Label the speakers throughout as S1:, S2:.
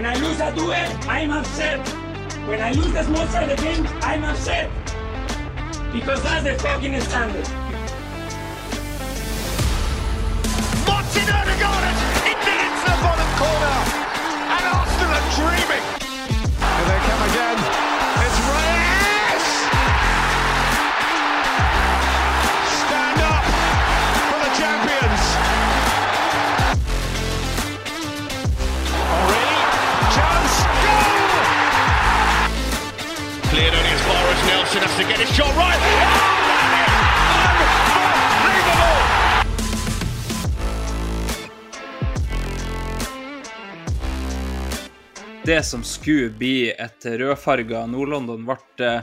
S1: When I lose a duel, I'm upset. When I lose the small side game, I'm upset. Because that's the fucking standard.
S2: Martin Odegaard into into the bottom corner. And Arsenal are dreaming. As Nelson has to get his shot right.
S3: Det som skulle bli et rødfarga Nord-London, ble eh,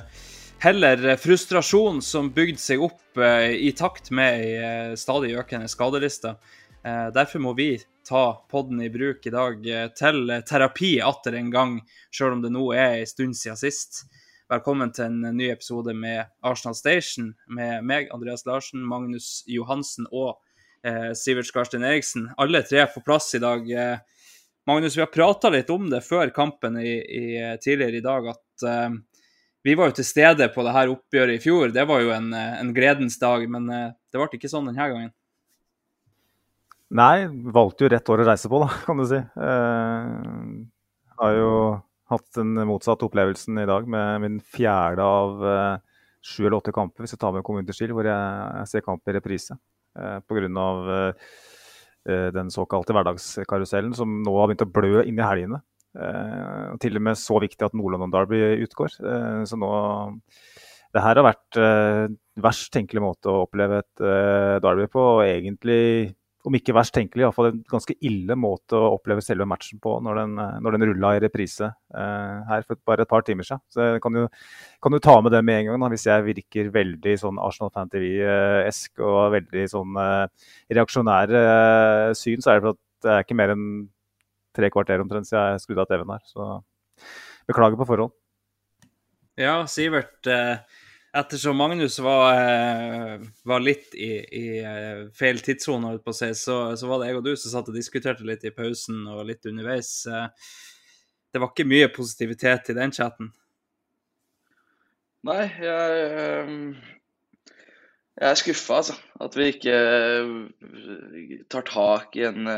S3: heller frustrasjon som bygde seg opp eh, i takt med eh, stadig økende skadeliste. Derfor må vi ta podden i bruk i dag til terapi atter en gang, sjøl om det nå er en stund siden sist. Velkommen til en ny episode med Arsenal Station med meg, Andreas Larsen, Magnus Johansen og eh, Sivert Skarstein Eriksen. Alle tre er på plass i dag. Eh, Magnus, vi har prata litt om det før kampen i, i, tidligere i dag, at eh, vi var jo til stede på det her oppgjøret i fjor. Det var jo en, en gledens dag, men uh, det ble ikke sånn denne gangen.
S4: Nei, valgte jo rett år å reise på, da, kan du si. Eh, har jo hatt den motsatte opplevelsen i dag med min fjerde av sju eller åtte kamper, hvis jeg tar med til skil, hvor jeg, jeg ser kamp i reprise. Uh, Pga. Uh, den såkalte hverdagskarusellen som nå har begynt å blø inn i helgene. Eh, til og med så viktig at Nordland og Derby utgår. Eh, så nå Det her har vært eh, verst tenkelig måte å oppleve et Derby på. Og egentlig, om ikke verst tenkelig, iallfall en ganske ille måte å oppleve selve matchen på når den, når den rulla i reprise her for bare et par timer siden. Så kan kan jo ta med det med en gang, da, hvis jeg virker veldig sånn Arsenal Fan TV-esk og veldig sånn reaksjonær syn, så er det for at det er ikke mer enn tre kvarter omtrent siden jeg skrudde av TV-en her. Så beklager på forhånd.
S3: Ja, Sivert. Ettersom Magnus var, var litt i, i feil tidssone, så, så, var det jeg og du som satt og diskuterte litt i pausen og litt underveis. Det var ikke mye positivitet i den chatten.
S5: Nei, jeg, jeg er skuffa, altså. At vi ikke tar tak i en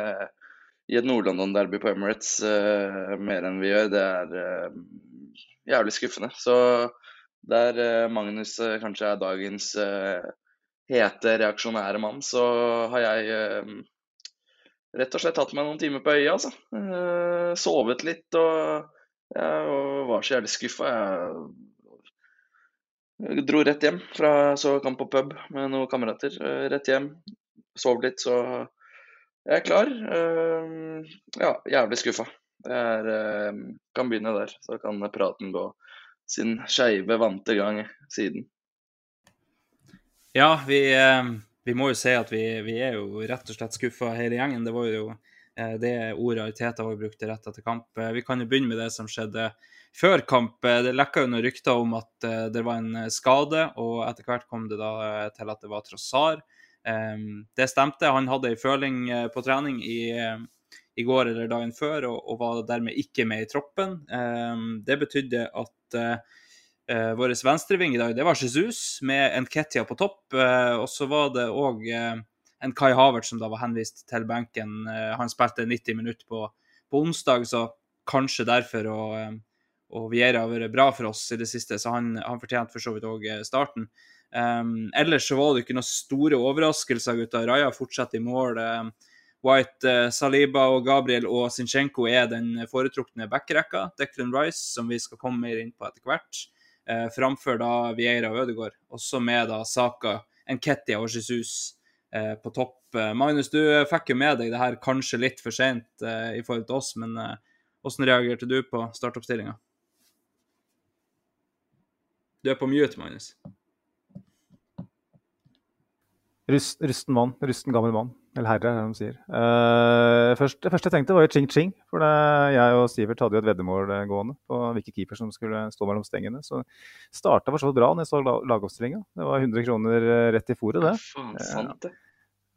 S5: i et Nord-London-derby på Emirates mer enn vi gjør, det er jævlig skuffende. Så der uh, Magnus kanskje er dagens hete, reaksjonære mann, så har jeg rett og slett tatt meg noen timer på øya, altså. sovet litt og, ja, var så jævlig skuffa. Jeg dro rett hjem fra så kamp på pub med noen kamerater. rett hjem, sov litt, så jeg er klar. Ja, jævlig skuffa. Jeg er, kan begynne der, så kan praten gå sin skeive, vante gang siden.
S3: Ja, vi, uh, vi, må jo si at vi, vi, er jo rett og slett skuffa hele gjengen. Det var jo det ordet Ariteta var brukt rett etter kamp. Vi kan jo begynne med det som skjedde før kamp. Det lekka jo noen rykter om at det var en skade, og etter hvert kom det da til at det var Trossard. Um, det stemte. Han hadde en føling på trening i, i, går eller dagen før og, og, var dermed ikke med i troppen. Um, det betydde at eh, vår venstreving i dag, det var Jesus med en Ketia på topp. og så var det òg en Kai Havert som da var henvist til benken. han spilte 90 minutter på, på onsdag, så kanskje derfor. og og Viera har vært bra for oss i det siste, så han, han fortjente for så vidt òg starten. Um, ellers så var det ikke noen store overraskelser, gutta. Raja fortsetter i mål. Um, White, uh, Saliba og Gabriel og Zinchenko er den foretrukne backrekka. Declan Rice, som vi skal komme mer inn på etter hvert, uh, framfor da Vieira og Ødegaard. Også med da Saka, Nketia og Jesus uh, på topp. Magnus, du fikk jo med deg det her kanskje litt for sent i forhold til oss, men hvordan reagerte du på startoppstillinga? Du er på mute, Magnus.
S4: Rusten mann. Rusten gammel mann. Eller herre, er det de sier. Uh, først, det første jeg tenkte, var jo ching-ching. For det, jeg og Sivert hadde jo et veddemål eh, gående på hvilke keeper som skulle stå mellom stengene. Så starta for så vidt bra når jeg så lagoppstillinga. Det var 100 kroner rett i fòret, det.
S5: Faen, sant det.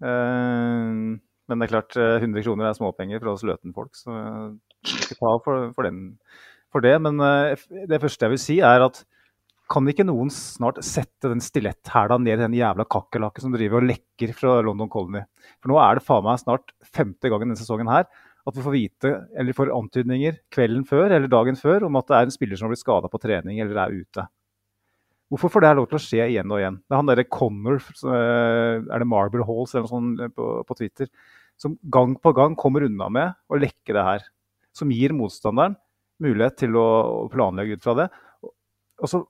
S4: Uh, men det er klart, 100 kroner er småpenger for oss Løten-folk, så jeg skal ta for, for, den, for det. Men det første jeg vil si, er at kan ikke noen snart sette den stiletthæla ned i den jævla kakerlakken som driver og lekker fra London Colony? For nå er det faen meg snart femte gangen denne sesongen her at vi får vite, eller får antydninger kvelden før eller dagen før om at det er en spiller som har blitt skada på trening eller er ute. Hvorfor får det lov til å skje igjen og igjen? Det er han derre Connor, eh, er det Marble Halls eller noe sånt på, på, Twitter, som gang på gang kommer unna med å lekke det her. Som gir motstanderen mulighet til å planlegge ut fra det. Og så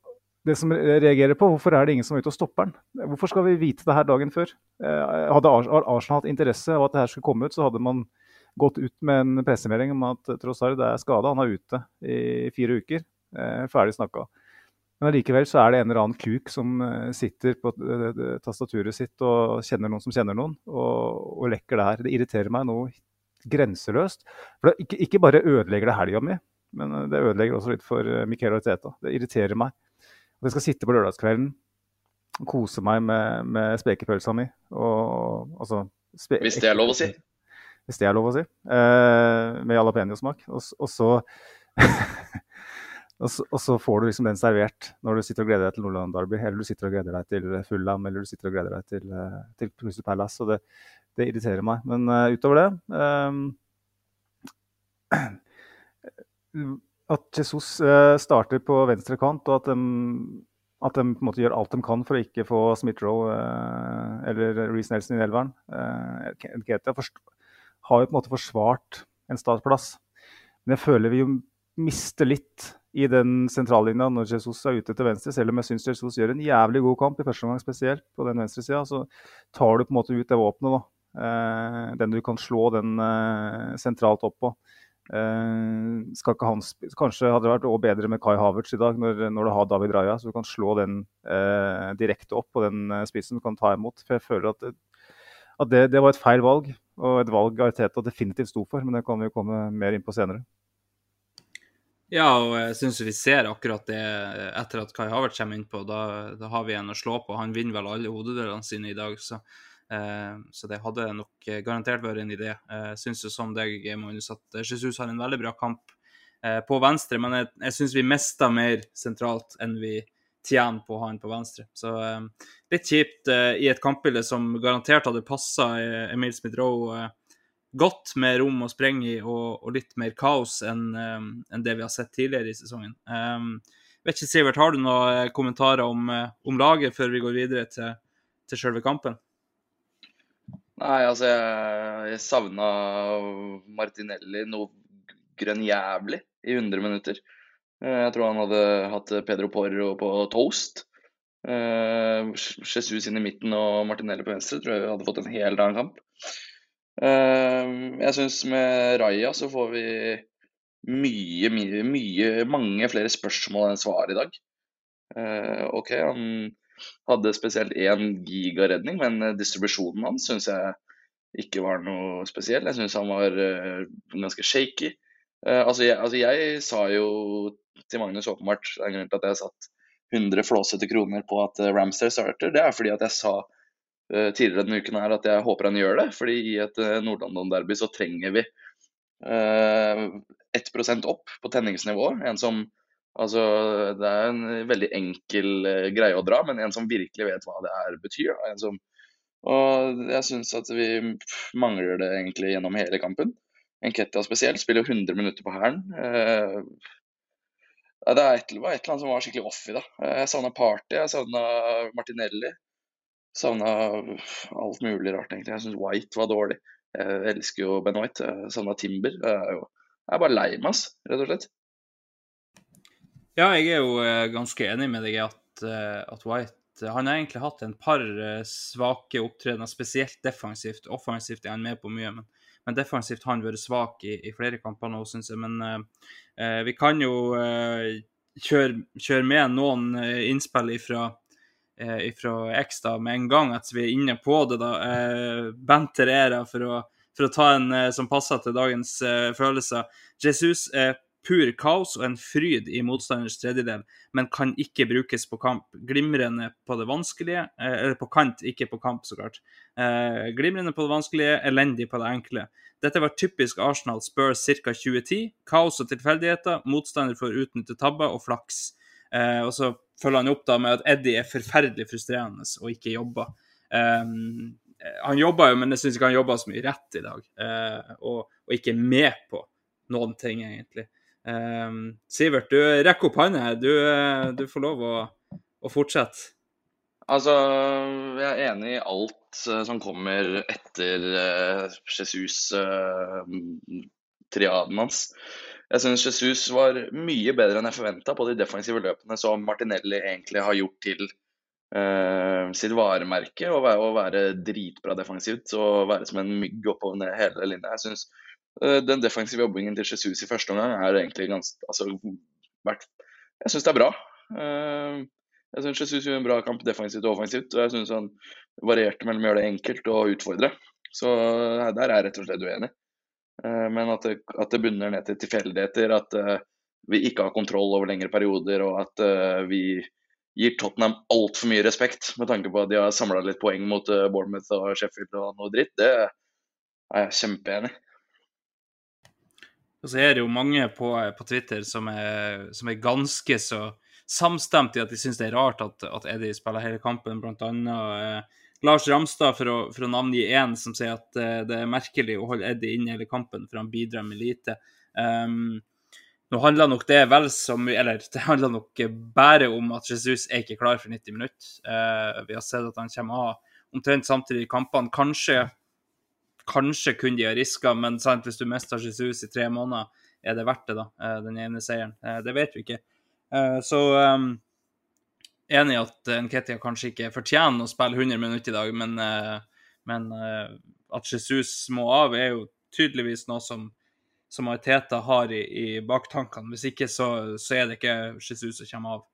S4: det som reagerer på, Hvorfor er det ingen som er ute og stopper den? Hvorfor skal vi vite det her dagen før? Eh, hadde Arsenal hatt interesse av at det her skulle komme ut, så hadde man gått ut med en pressemelding om at Trossard er skada. Han er ute i fire uker. Eh, ferdig snakka. Men allikevel så er det en eller annen kuk som eh, sitter på tastaturet sitt og kjenner noen som kjenner noen, og, og lekker det her. Det irriterer meg noe grenseløst. For det, ikke, ikke bare ødelegger det helga mi, men det ødelegger også litt for Michael Arteta. Det irriterer meg. Og jeg skal sitte på lørdagskvelden og kose meg med, med spekepølsa mi. Og, altså,
S5: spe Hvis det er lov å si?
S4: Hvis det er lov å si. Eh, med jalapeñosmak. Og, og, så og, så, får du liksom den servert når du sitter og gleder deg til Nordland Derby, eller du sitter og gleder deg til Fulham, eller du sitter og gleder deg til, eh, til Crystal Palace. Og det, det irriterer meg. Men uh, utover det um, at Jesus eh, starter på venstre kant, og at de, at de på en måte gjør alt de kan for å ikke få Smith-Roe eh, eller Reece Nelson i elveren. Eh, Ketia har jo på en måte forsvart en startplass, men jeg føler vi jo mister litt i den sentrallinja når Jesus er ute til venstre. Selv om jeg syns Jesus gjør en jævlig god kamp i første omgang spesielt på den venstre sida, så tar du på en måte ut det våpenet, da. den du kan slå den sentralt opp på. Uh, skal ikke han Kanskje hadde det vært bedre med Kai Havertz i dag, når, når du har David Raja, så du kan slå den uh, direkte opp på den uh, spissen du kan ta imot. For jeg føler at, at det, det, var et feil valg, og et valg Ariteta definitivt sto for. Men det kan vi jo komme mer inn på senere.
S3: Ja, og jeg syns vi ser akkurat det etter at Kai Havertz kommer innpå. Da, da har vi en å slå på. Han vinner vel alle hodedelene sine i dag. så Eh, så det hadde nok eh, garantert vært en idé. Jeg eh, syns jo som deg, Magnus, at Jesus har en veldig bra kamp på venstre, men jeg, jeg syns vi mista mer sentralt enn vi tjener på å ha han på venstre. Så litt kjipt i et kampbilde som garantert hadde passa Emil Smith-Roe godt med rom å sprenge i og, og litt mer kaos enn en det vi har sett tidligere i sesongen. Um, vet ikke, Sivert, har du noen kommentarer om, om laget før vi går videre til, til selve kampen?
S5: Nei, altså jeg, jeg savna Martinelli noe grønnjævlig i 100 minutter. Eh, jeg tror han hadde hatt Pedro Porro på toast. Uh, Jesus inn i midten og Martinelli på venstre tror jeg hadde fått en helt annen kamp. Uh, jeg syns med Raja så får vi mye, mye, mye, mange flere spørsmål enn svar i dag. Uh, OK, han hadde spesielt én gigaredning, men eh, distribusjonen hans syns jeg ikke var noe spesiell. Jeg syns han var uh, ganske shaky. Uh, altså, jeg, altså, jeg, sa jo til Magnus åpenbart det er grunnen til at jeg satt 100 flåsete kroner på at Ramsdale starter. Det er fordi at jeg sa tidligere denne uken her at jeg håper han gjør det. fordi i et Nord-London-derby så trenger vi uh, 1 opp på tenningsnivå. En som Altså, det er en veldig enkel uh, greie å dra, men en som virkelig vet hva det her betyr. En som, og jeg syns at vi mangler det egentlig gjennom hele kampen. Enketia spesielt spiller 100 minutter på hælen. Uh, det var et eller annet som var skikkelig off i det. Jeg savna Party, jeg savna Martinelli. Savna alt mulig rart, egentlig. Jeg syns White var dårlig. Jeg elsker jo Ben White. Jeg savna Timber. Jeg er, jeg er bare lei meg, rett og slett.
S3: Ja, jeg er jo eh, ganske enig med deg i at, eh, at White han har egentlig hatt en par eh, svake opptredener, spesielt defensivt. Offensivt er han med på mye, men, men defensivt har han vært svak i, i flere kamper nå, syns jeg. Men uh, vi kan jo uh, kjøre, kjøre med noen eh, innspill ifra, eh, ifra da, med en gang, at vi er inne på det. da. Eh, Bent Herrera, for å, for å ta en eh, som passer til dagens eh, følelser. Jesus er pur kaos og en fryd i motstanders tredjedel, men kan ikke brukes på kamp. Glimrende på det vanskelige, eh, eller på kant, ikke på kamp, så klart. Eh, glimrende på det vanskelige, elendig på det enkle. Dette var typisk Arsenal Spurs ca. 2010. Kaos og tilfeldigheter, motstander får utnytte tabber og flaks. Eh, og så følger han opp da med at Eddie er forferdelig frustrerende og ikke jobber. Eh, han jobber jo, men jeg syns ikke han jobber så mye rett i dag. Uh, og, og, ikke med på noen ting, egentlig. Um, Sivert, du rekker opp hånda. Du, du, får lov å, å, fortsette.
S5: Altså, jeg er enig i alt uh, som kommer etter uh, Jesus-triaden uh, hans. Jeg syns Jesus var mye bedre enn jeg forventa på de defensive løpene som Martinelli egentlig har gjort til sitt varemerke. Å være, å være, dritbra defensivt og være som en mygg oppover hele linja. Jeg synes Eh, den defensive jobbingen til Jesus i første omgang er egentlig ganske altså, Jeg syns det er bra. Eh, jeg syns Jesus gjorde en bra kamp defensivt og offensivt. Og jeg syns han varierte mellom å gjøre det enkelt og utfordre. Så eh, der er jeg rett og slett uenig. Men at det, at det bunner ned til tilfeldigheter, at vi ikke har kontroll over lengre perioder, og at vi gir Tottenham altfor mye respekt med tanke på at de har samla litt poeng mot Bournemouth og Sheffield og noe dritt, det er jeg kjempeenig i.
S3: Og så er det jo mange på, på Twitter som er, som er, ganske så samstemt i at de syns det er rart at, at Eddie spiller hele kampen, blant annet eh, Lars Ramstad, for å, for å navngi én, som sier at eh, det er merkelig å holde Eddie inne hele kampen, for han bidrar med lite. Um, nå handler nok det vel så mye Eller det handler nok bare om at Jesus er ikke klar for 90 minutter. Uh, vi har sett at han kommer av omtrent samtidig i kampene. Kanskje Kanskje kunne de ha riska, men sant, hvis du mister Jesus i tre måneder, er det verdt det, da? Eh, den ene seieren. Eh, det vet vi ikke. Eh, så um, enig i at Nketia kanskje ikke fortjener å spille 100 minutter i dag, men, men at Jesus må av, er jo tydeligvis noe som, som Ariteta har i, i baktankene. Hvis ikke, så, så, er det ikke Jesus som kommer av.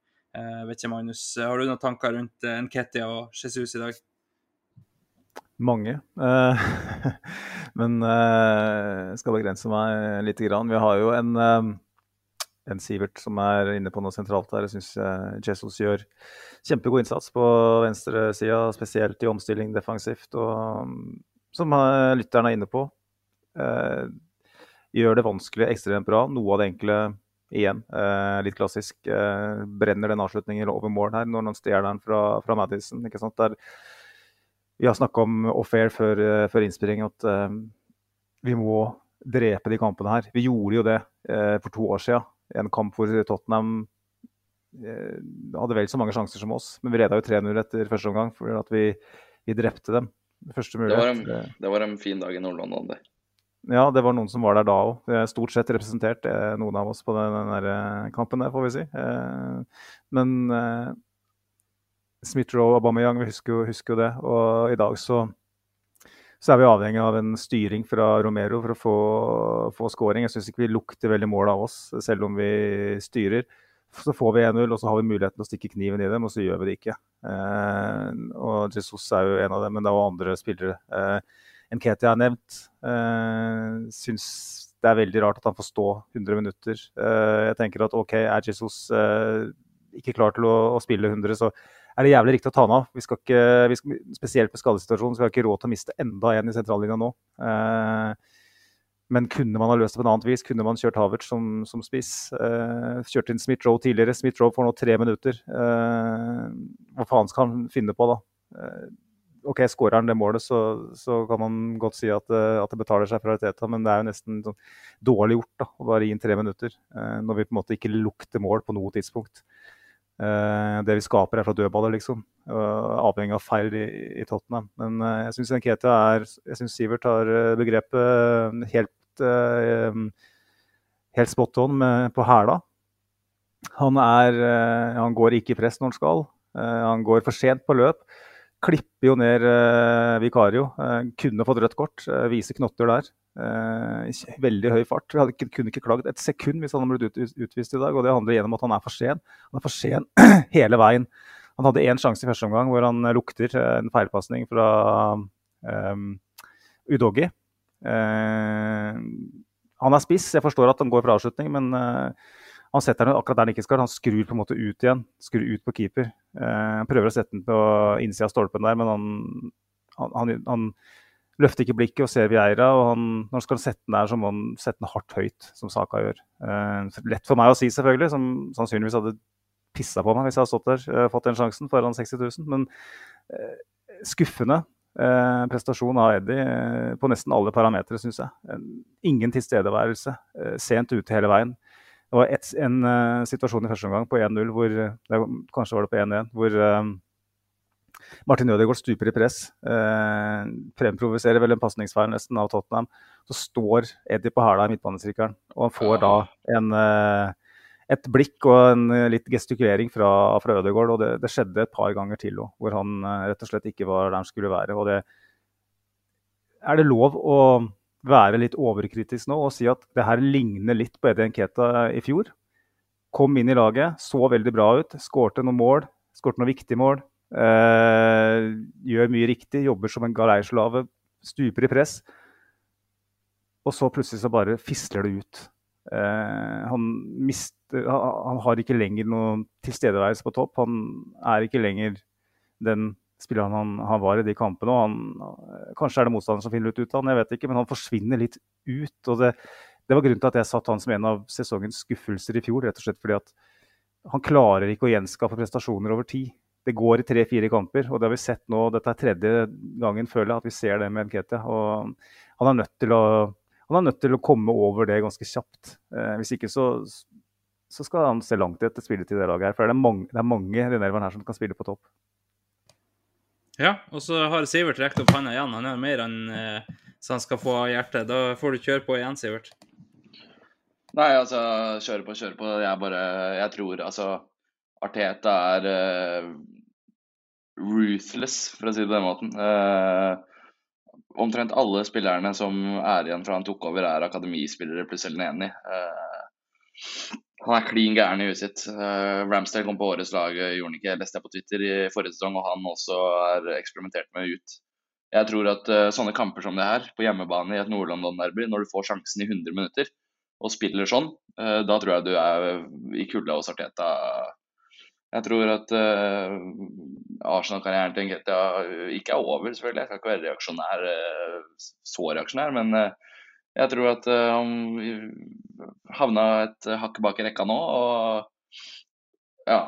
S3: vet ikke, Magnus, har du noen tanker rundt Nketia og Jesus i dag?
S4: Mange. Eh, men jeg eh, skal begrense meg litt. Grann. Vi har jo en, eh, en Sivert som er inne på noe sentralt her. Jeg syns Jesus gjør kjempegod innsats på venstresida, spesielt i omstilling defensivt. Og som lytteren er inne på, gjør det vanskelig ekstremt bra. Noe av det enkle igjen, litt klassisk. brenner den avslutningen over mål her når han stjeler den fra, fra Madison. ikke sant? Der vi har snakka om off-air før, eh, før innspilling at uh, vi må drepe de kampene her. Vi gjorde jo det uh, for to år siden. En kamp hvor Tottenham uh, hadde vel så mange sjanser som oss. Men vi reda jo 3-0 etter første omgang fordi at vi, vi drepte dem. Første
S5: det, var en, det var en fin dag i Nord-London, det.
S4: Ja, det var noen som var der da òg. Stort sett representert noen av oss på den, den kampen der, får vi si. Men Smith-Roe og Aubameyang, vi husker jo, husker jo, det. Og i dag så, så, er vi avhengig av en styring fra Romero for å få, få scoring. Jeg syns ikke vi lukter veldig mål av oss, selv om vi styrer. Så får vi 1-0, og så har vi muligheten å stikke kniven i dem, og så gjør vi det ikke. Eh, og Jesus er jo en av dem, men det er også andre spillere. Eh, Nketia er nevnt. Eh, syns det er veldig rart at han får stå 100 minutter. Eh, jeg tenker at OK, er Jesus eh, ikke klar til å, å spille 100, så er det jævlig riktig å ta han av. Vi skal ikke, vi skal, spesielt med skadesituasjonen, så vi har ikke råd til å miste enda en i sentrallinja nå. Eh, men kunne man ha løst det på en annet vis? Kunne man kjørt Havertz som, som spiss? Eh, kjørte inn Smith-Roe tidligere. Smith-Roe får nå tre minutter. Eh, hva faen skal han finne på, da? Eh, OK, skårer han det målet, så, så, kan man godt si at, eh, at det betaler seg for realiteten, men det er jo nesten sånn dårlig gjort da, å bare gi inn tre minutter. Når vi på en måte ikke lukter mål på noe tidspunkt. Uh, det vi skaper, er fra dødballer, liksom. Uh, avhengig av feil i, i Tottenham. Men uh, jeg syns Nketia er Jeg syns Sivert har begrepet helt, helt spot on med, på hæla. Han, er, han går ikke i press når han skal. han går for sent på løp. Klipper jo ned Vikario. kunne fått rødt kort. viser knotter der. Eh, i veldig høy fart. Ikke, kunne ikke klaget et sekund hvis han hadde blitt utvist i dag. Og det handler igjen at han er for sen. Han er for sen hele veien. Han hadde én sjanse i første omgang hvor han lukter en feilpasning fra um, Udogi. Uh, han er spiss, jeg forstår at han går for avslutning, men uh, han setter den akkurat der den ikke skal. Han skrur på en måte ut igjen. Skrur ut på keeper. Uh, prøver å sette den på innsida av stolpen der, men han, han, han, han løfter ikke blikket og ser Vieira. og han, Når han skal sette den der, så må han sette den hardt høyt, som Saka gjør. Eh, lett for meg å si, selvfølgelig, som sannsynligvis hadde pissa på meg hvis jeg hadde stått der og fått den sjansen foran 60 000. Men eh, skuffende eh, prestasjon av Eddie eh, på nesten alle parametere, syns jeg. ingen tilstedeværelse. Eh, sent ute hele veien. Det var et, en situasjon i første omgang på 1-0, hvor kanskje var det på 1-1, hvor Martin Ødegaard stuper i press. Eh, fremprovoserer vel en pasningsfeil nesten av Tottenham. Så står Eddie på hæla i midtbanestrikkeren, og han får da en, eh, et blikk og en eh, litt gestikulering fra, fra Ødegaard. Og det, det, skjedde et par ganger til òg, hvor han eh, rett og slett ikke var der han skulle være. og det er det lov å være litt overkritisk nå og si at det her ligner litt på Eddie Nketa i fjor? Kom inn i laget, så veldig bra ut, skårte noen mål, skårte noen viktige mål. Uh, gjør mye riktig, jobber som en galeislave, stuper i press. Og så plutselig så bare fisler det ut. Uh, han, mister, han, har ikke lenger noen tilstedeværelse på topp. Han er ikke lenger den spilleren han, han var i de kampene. han, Kanskje er det motstanderen som finner ut ut av han, jeg vet ikke, men han forsvinner litt ut. og det, det var grunnen til at jeg satt han som en av sesongens skuffelser i fjor. rett og slett fordi at han klarer ikke å gjenskape prestasjoner over tid det går i tre-fire kamper. og det har vi sett nå, Dette er tredje gangen føler jeg at vi ser det med Nketia. og Han er nødt til å, han er nødt til å komme over det ganske kjapt. Eh, hvis ikke så, så, skal han se langt etter spilletid i det laget. her, For det er mange, det er mange her som kan spille på topp.
S3: Ja, og så har Sivert rekt opp hånda igjen. Han har mer enn eh, så han skal få av hjertet. Da får du kjøre på igjen, Sivert.
S5: Nei, altså, kjøre på, kjøre på. Jeg bare Jeg tror altså Arteta er uh, ruthless, for å si det på den måten. Uh, omtrent alle spillerne som er igjen fra han tok over, er akademispillere pluss Elneni. Uh, han er klin gæren i huet sitt. Uh, Ramsdale kom på årets lag, gjorde han ikke, leste jeg på Twitter i forrige sesong, og han også er eksperimentert med ut. Jeg tror at uh, sånne kamper som det her, på hjemmebane i et Nord-London-derby, når du får sjansen i 100 minutter og spiller sånn, uh, da tror jeg du er i kulda hos Arteta jeg tror at uh, Arsenal-karrieren til Nketia ikke er over, selvfølgelig. Jeg skal ikke være reaksjonær, uh, så reaksjonær, men uh, jeg tror at han havna et hakk bak i rekka nå. Og ja,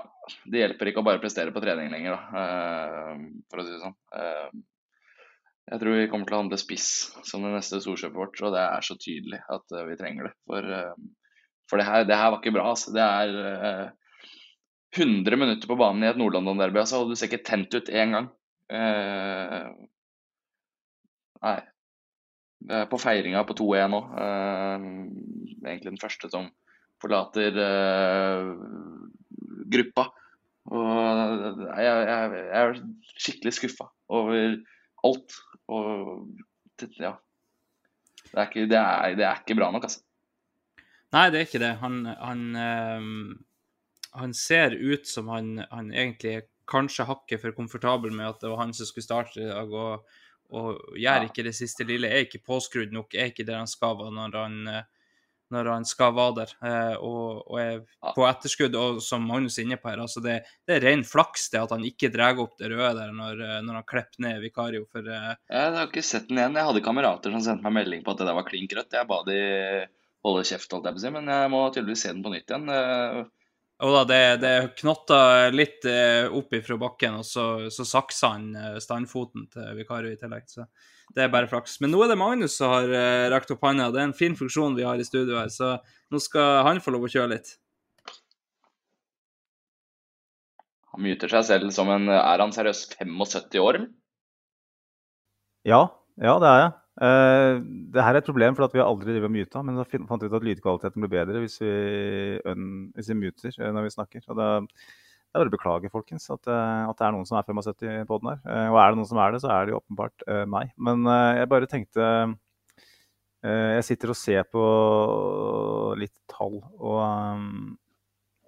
S5: det hjelper ikke å bare prestere på trening lenger, da, for å si det sånn. jeg tror vi kommer til å handle spiss som det neste storkjøpet vårt, og det er så tydelig at vi trenger det. For, for det, her, det, her, var ikke bra. Altså. Det er 100 minutter på banen i et Nord-London-derby, altså, og du ser ikke tent ut én gang. Eh, nei. På feiringa på 2-1 òg. Eh, egentlig den første som forlater eh, gruppa. Og jeg, jeg, jeg er skikkelig skuffa over alt. Og ja. Det er ikke, det er, det er ikke bra nok, altså.
S3: Nei, det er ikke det. Han, han øh han ser ut som han, han egentlig kanskje hakket for komfortabel med at det var han som skulle starte i dag, og, og gjør ikke det siste lille. Er ikke påskrudd nok, er ikke der han skal være når han, når han skal være der. Eh, og, og er på etterskudd, og som Magnus er inne på her, altså det, det er ren flaks det at han ikke drar opp det røde der når, når han klipper ned Vikario. For,
S5: eh, Jeg har ikke sett den igjen. Jeg hadde kamerater som sendte meg melding på at det der var klink rødt. Jeg ba de holde kjeft, holdt jeg på å si, men jeg må tydeligvis se den på nytt igjen. Eh,
S3: og da, det, det knotta litt eh, opp ifra bakken, og så, så saksa han eh, standfoten til Vikario i tillegg. Så det er bare flaks. Men nå er det Magnus som har rekt rakt opp hånda. Det er en fin funksjon vi har i studio her, så nå skal han få lov å kjøre litt.
S5: Han myter seg selv som en Er han seriøst 75 år.
S4: Ja, ja det er jeg. Uh, det her er et problem, for at vi har aldri drevet muta, men så fant vi ut at lydkvaliteten blir bedre hvis vi, hvis vi muter uh, når vi snakker. Og det, er bare å beklage, folkens, at, uh, at, det er noen som er 75 på den her. og er det noen som er det, så er det jo åpenbart meg. Men jeg bare tenkte Eh, jeg sitter og ser på litt tall, og um,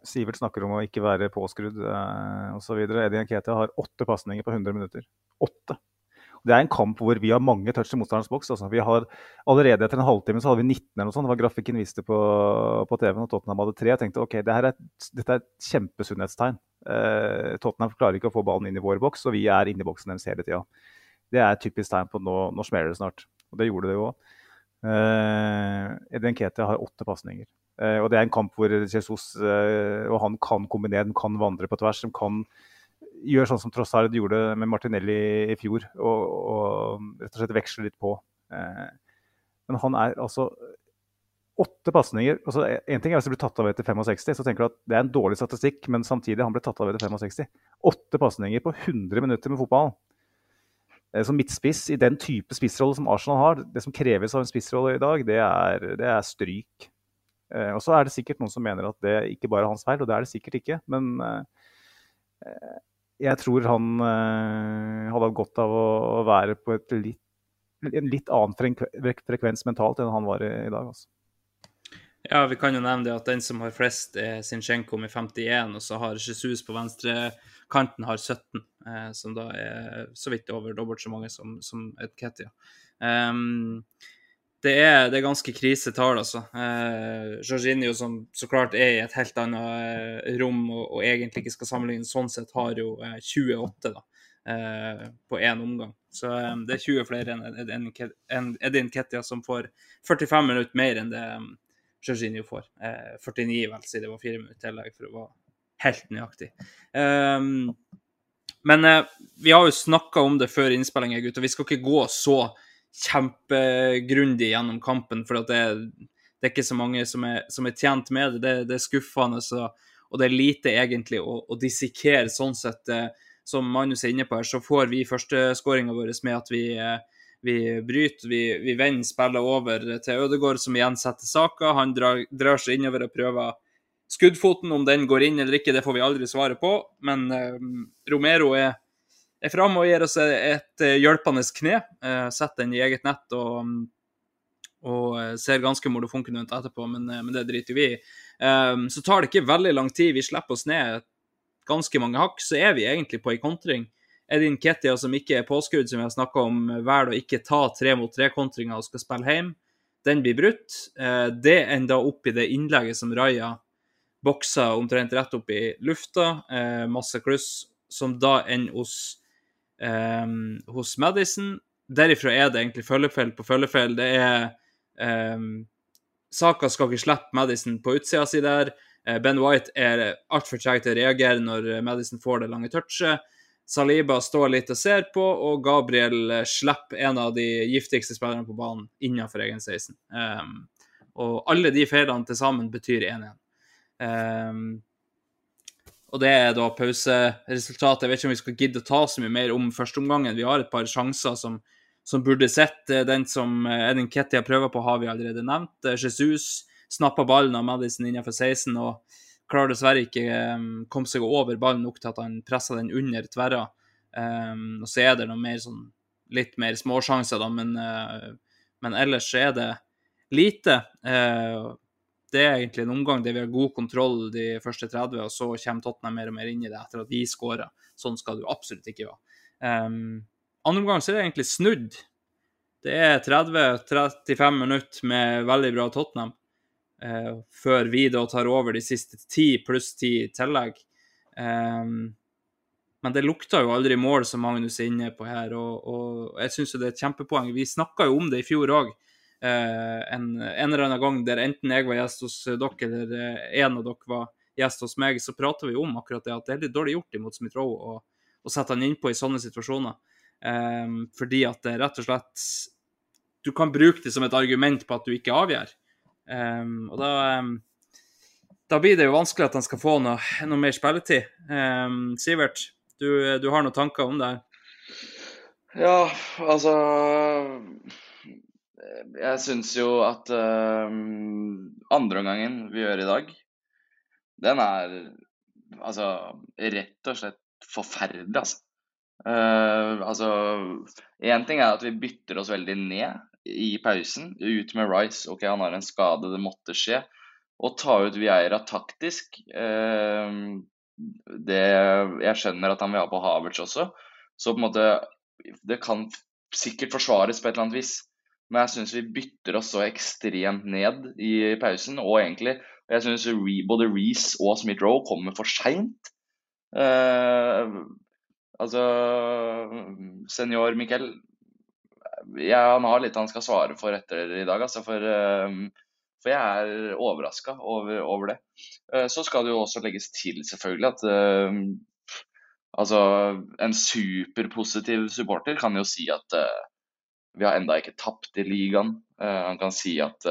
S4: Sivert snakker om å ikke være påskrudd uh, osv. Eddie Nketia har åtte pasninger på 100 minutter. Åtte! Det er en kamp hvor vi har mange touch i motstanderens boks. Altså. Vi har, allerede etter en halvtime så hadde vi 19 eller noe sånt. Det var grafikken viste på, på TV-en, og Tottenham hadde tre. Jeg tenkte ok, det er dette er et kjempesunnhetstegn. Eh, Tottenham klarer ikke å få ballen inn i vår boks, og vi er inne i boksen deres hele tida. Det er et typisk tegn på nå, nå smeller det snart. Og det gjorde det jo òg. Eh, Eden Kete har åtte pasninger. Eh, og det er en kamp hvor Jesus eh, og han kan kombinere, de kan vandre på tvers. De kan gjøre sånn som Trossard gjorde med Martinelli i fjor, og, og rett og slett veksle litt på. Uh, men han er altså Åtte pasninger altså En ting er hvis du blir tatt av etter 65, så tenker du at det er en dårlig statistikk, men samtidig han ble tatt av etter 65. Åtte pasninger på 100 minutter med fotball. Eh, som midtspiss i den type spissrolle som Arsenal har, det som kreves av en spissrolle i dag, det er, det er stryk. Eh, og så er det sikkert noen som mener at det ikke bare er hans feil, og det er det sikkert ikke. Men eh, jeg tror han hadde hatt godt av å være på litt, en litt annen frekvens mentalt enn han var i, i dag. Altså.
S3: Ja, vi kan jo nevne det at den som har flest, er Sinchenko med 51, og så har Jesus på venstre kanten har 17, eh, som da er så vidt over dobbelt så mange som, som et Ketia. Um, det, er, det er, ganske krisetall, altså. Eh, Jorginho, som så klart er i et helt annet eh, rom og, og, egentlig ikke skal sammenlignes sånn sett, har jo eh, 28 da, eh, på én omgang. Så eh, det er 20 flere enn en, Edin Ketia, som får 45 minutter mer enn det um, Jorginho får. 49, vel, siden det var fire minutter tillegg for å være helt nøyaktig. Men vi har jo snakka om det før innspillinga, gutter. Vi skal ikke gå så kjempegrundig gjennom kampen, for det, det, er ikke så mange som er, som er tjent med det. Det, det er skuffende, så, og det er lite egentlig å, å dissekere sånn sett. Uh, som Magnus er inne på her, så får vi førsteskåringa vår med at vi, uh, vi bryter, vi, vi vender spillet over til Ødegaard, som igjen setter saka. Han drar, drar seg innover og prøver Skuddfoten, om den går inn eller ikke, det får vi aldri svare på. Men eh, Romero er, er framme og gir oss et, et hjelpende kne. Eh, setter den i eget nett og, og eh, ser ganske molofunken ut etterpå, men, eh, men, det driter vi i. Eh, så tar det ikke veldig lang tid. Vi slipper oss ned ganske mange hakk, så er vi egentlig på ei kontring. Edin Ketia, som ikke er påskudd, som vi har snakka om, velger å ikke ta tre mot tre-kontringer og skal spille hjem. Den blir brutt. Eh, det ender opp i det innlegget som Raja bokser omtrent rett opp i lufta, eh, masse kluss, som da ender hos, eh, hos Madison. Derifra er det egentlig følgefeil på følgefeil. Det er um, Saka skal ikke slippe Madison på utsida si der. Eh, ben White er altfor treg til å reagere når Madison får det lange touchet. Saliba står litt og ser på, og Gabriel slipper en av de giftigste spillerne på banen innenfor egen 16. Um, og alle de feilene til sammen betyr 1-1. Um, og det er da pauseresultatet. Jeg vet ikke om vi skal gidde å ta så mye mer om førsteomgangen. Vi har et par sjanser som, som burde sett. Den som Edin Ketty har prøvd på, har vi allerede nevnt. Eh, Jesus snappa ballen av Madison innenfor 16 og klarer dessverre ikke å komme seg over ballen nok til at han presser den under tverra. Um, og så er det noe mer sånn litt mer småsjanser, da, men, uh, men ellers er det lite. Uh, det er egentlig en omgang der vi har god kontroll de første 30, og så kommer Tottenham mer og mer inn i det etter at vi skårer. Sånn skal det jo absolutt ikke være. Um, andre omgang så er det egentlig snudd. Det er 30-35 minutter med veldig bra Tottenham, uh, før vi da tar over de siste 10 pluss 10 i tillegg. Um, men det lukta jo aldri mål, som Magnus er inne på her, og, og jeg syns det er et kjempepoeng. Vi snakka jo om det i fjor òg en, en, eller annen gang der enten jeg var gjest hos dere, eller eh, en av dere var gjest hos meg, så prata vi om akkurat det at det er litt dårlig gjort imot Smith Roe å, sette han innpå i sånne situasjoner. Um, fordi at det rett og slett Du kan bruke det som et argument på at du ikke avgjør. Um, og da, um, da blir det jo vanskelig at han skal få noe, noe mer spilletid. Sivert, du, du, har noen tanker om det?
S5: Ja, altså jeg syns jo at uh, andreomgangen vi gjør i dag, den er altså rett og slett forferdelig, altså. Uh, altså Én ting er at vi bytter oss veldig ned i pausen. Ut med Rice. OK, han har en skade, det måtte skje. Å ta ut Vieira taktisk uh, det, Jeg skjønner at han vil ha på Havertz også. Så på en måte Det kan sikkert forsvares på et eller annet vis. Men jeg syns vi bytter oss så ekstremt ned i pausen. Og egentlig jeg syns både Reece og Smith-Roe kommer for seint. Uh, altså Senior Mikkel ja, Han har litt han skal svare for etter i dag, altså. For, uh, for jeg er overraska over, over, det. Uh, så skal det jo også legges til, selvfølgelig, at eh, altså, en superpositiv supporter kan jo si at vi har enda ikke tapt i ligaen. han kan si at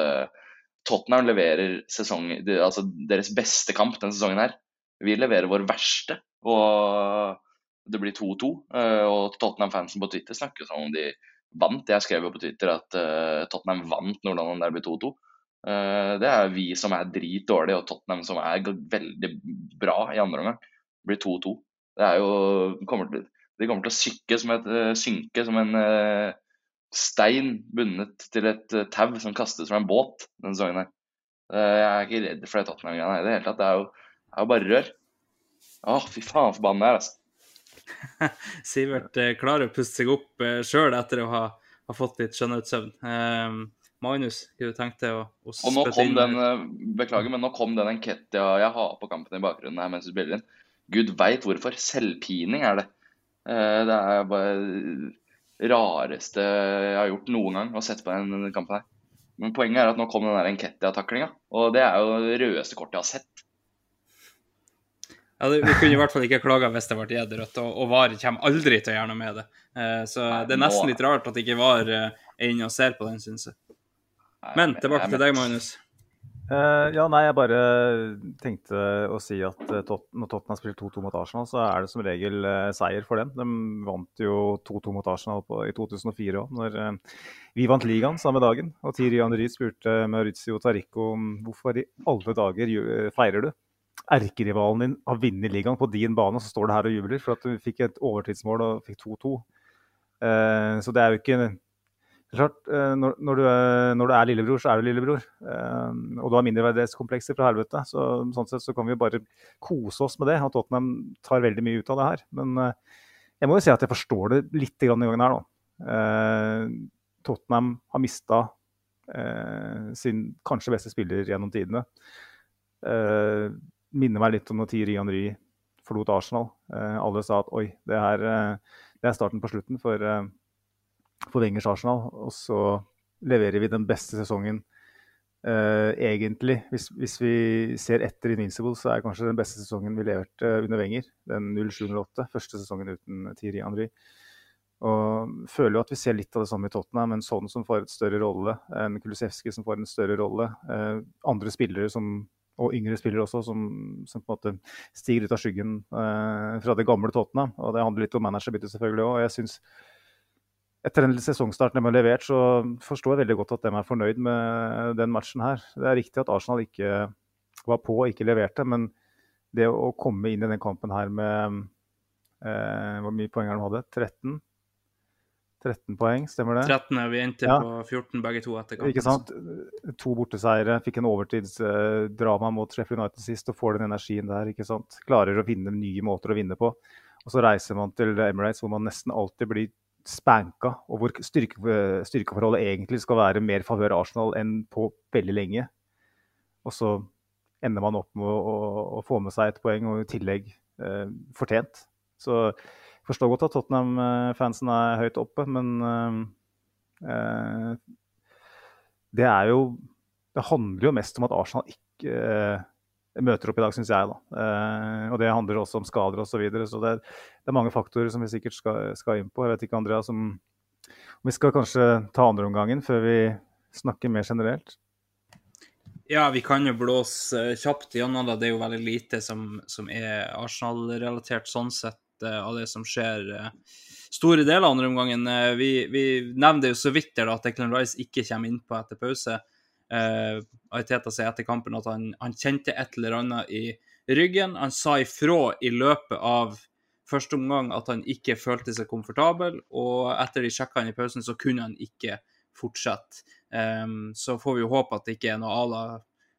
S5: Tottenham leverer sesong, altså deres beste kamp denne sesongen her. Vi leverer vår verste. Og det blir 2-2. Eh, og Tottenham-fansen på Twitter snakker som om de vant. Jeg skrev jo på Twitter at Tottenham vant Nordland Derby 2-2. Uh, det er vi som er dritdårlige, og Tottenham som er veldig bra i andre omgang. Det blir 2-2. Det er jo kommer til, De kommer til å synke som et, synke som en stein bundet til et tau som kastes fra en båt denne sesongen her. jeg er ikke redd for det Tottenham-greiene i det hele tatt. Det er jo, det er jo bare rør. Å, fy faen, forbanna jeg er, altså.
S3: Sivert eh, klarer å puste seg opp eh, sjøl etter å ha, ha, fått litt skjønnhetssøvn. Um, Magnus, hva du tenkte å, å
S5: Og nå kom den, eh, Beklager, men nå kom den Enketia jeg har på kampen i bakgrunnen her mens du spiller inn. Gud veit hvorfor. Selvpining er det. Uh, det er bare rareste jeg har gjort noen gang, å sette på den kampen her. Men poenget er at nå kom den Enketia-taklinga, og det er jo det rødeste kortet jeg har sett.
S3: Ja, det, Vi kunne i hvert fall ikke klaga hvis det ble gitt rødt, og, og VAR kommer aldri til å gjøre noe med det. Eh, så nei, det er nesten litt rart at ikke VAR eh, er inne og ser på den, syns jeg. Men tilbake til deg, Magnus.
S4: Uh, ja, nei, jeg bare tenkte å si at uh, tot når Tottenham spiller 2-2 mot Arsenal, så er det som regel uh, seier for dem. De vant jo 2-2 mot Arsenal i 2004 òg, når vi vant ligaen samme dagen. Og Thierry Henry spurte Maurizio Tarico om hvorfor i alle dager feirer du? erkerivalen din har vunnet ligaen på din bane, og så står du her og jubler for at du fikk et overtidsmål og fikk 2-2. Eh, så det er jo ikke klart, eh, når, når, du er, når, du er, lillebror, så er du lillebror. Eh, og du har mindreverdighetskomplekser fra helvete. Så, sånn sett så kan vi bare kose oss med det. Og Tottenham tar veldig mye ut av det her. Men eh, jeg må jo si at jeg forstår det litt i gangen her nå. Tottenham har mista sin kanskje beste spiller gjennom tidene. Minner meg litt om når Thierry Henry forlot Arsenal. Alle sa at oi, det er, eh, det er starten på slutten for, for Wengers Arsenal. Og så leverer vi den beste sesongen Uh, egentlig, hvis, hvis, vi ser etter Invincible, så er kanskje den beste sesongen vi leverte uh, under Wenger. Den 07-08, første sesongen uten Thierry Henry. Og føler jo at vi ser litt av det samme i Tottenham. En sånn som får et større rolle. En Kulusevski som får en større rolle. Uh, andre spillere som og yngre spillere også, som, som, på en måte stiger ut av skyggen eh, fra det gamle Tottenham. Og det handler litt om managerbytte selvfølgelig òg. Jeg synes etter den sesongstarten de har levert, så forstår jeg veldig godt at de er fornøyd med den matchen her. Det er riktig at Arsenal ikke var på og ikke leverte, men det å komme inn i den kampen her med eh, Hvor mye poeng de hadde? 13? 13 poeng, stemmer det?
S3: 13, Vi endte ja. på 14 begge to etter kampen.
S4: Ikke sant. To borteseiere. Fikk en overtidsdrama mot Sheffield United sist og får den energien der. ikke sant? Klarer å finne nye måter å vinne på. Og så reiser man til Emirates hvor man nesten alltid blir spanka, og hvor styrke, styrkeforholdet egentlig skal være mer favør Arsenal enn på veldig lenge. Og så ender man opp med å, å, å få med seg et poeng, og i tillegg eh, fortjent. Så jeg forstår godt at Tottenham-fansen er høyt oppe, men eh, det er jo Det handler jo mest om at Arsenal ikke uh, møter opp i dag, syns jeg. da. Uh, og det handler også om skader osv. Så, videre, så det det er, mange faktorer som vi sikkert skal, skal inn på. Jeg vet ikke, Andrea, om, om vi skal kanskje ta andreomgangen før vi snakker mer generelt?
S3: Ja, vi kan jo blåse kjapt gjennom det. Det er jo veldig lite som, som er Arsenal-relatert sånn sett av det som skjer eh, store deler av andre omgangen. Eh, vi, vi nevnte jo så vidt at Declan Rice ikke kommer innpå etter pause. Uh, Ariteta sier etter kampen at han, han, kjente et eller annet i ryggen. Han sa ifra i løpet av første omgang at han ikke følte seg komfortabel, og etter de sjekka han i pausen, så kunne han ikke fortsette. Um, så får vi jo håpe at det ikke er noe à la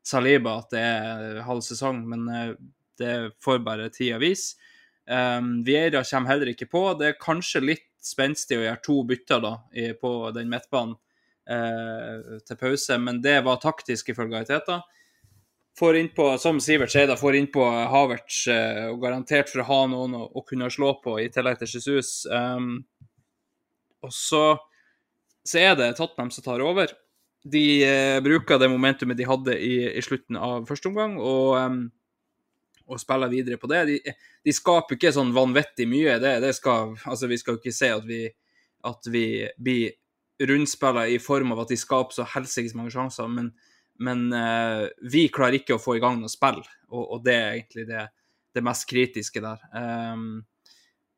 S3: Saliba, at det er halv sesong, men uh, det får bare tida vise. Um, Vieira kommer heller ikke på. Det er kanskje litt spenstig å gjøre to bytter da, på den midtbanen til pause, men det var taktisk ifølge Ariteta. Får innpå, som Sivert sier, da, får innpå Havertz uh, og garantert for å ha noen å, å, kunne slå på, i tillegg til Jesus. Um, og så, så er det Tottenham som tar over de eh, bruker det momentumet de hadde i, i slutten av første omgang, og, um, og spiller videre på det. De, de, skaper ikke sånn vanvittig mye. Det, det skal, altså vi skal jo ikke se at vi, at vi blir rundspiller i form av at de skaper så helsikes mange sjanser, men, men uh, vi klarer ikke å få i gang noe spill, og, og det er egentlig det, det mest kritiske der. Um,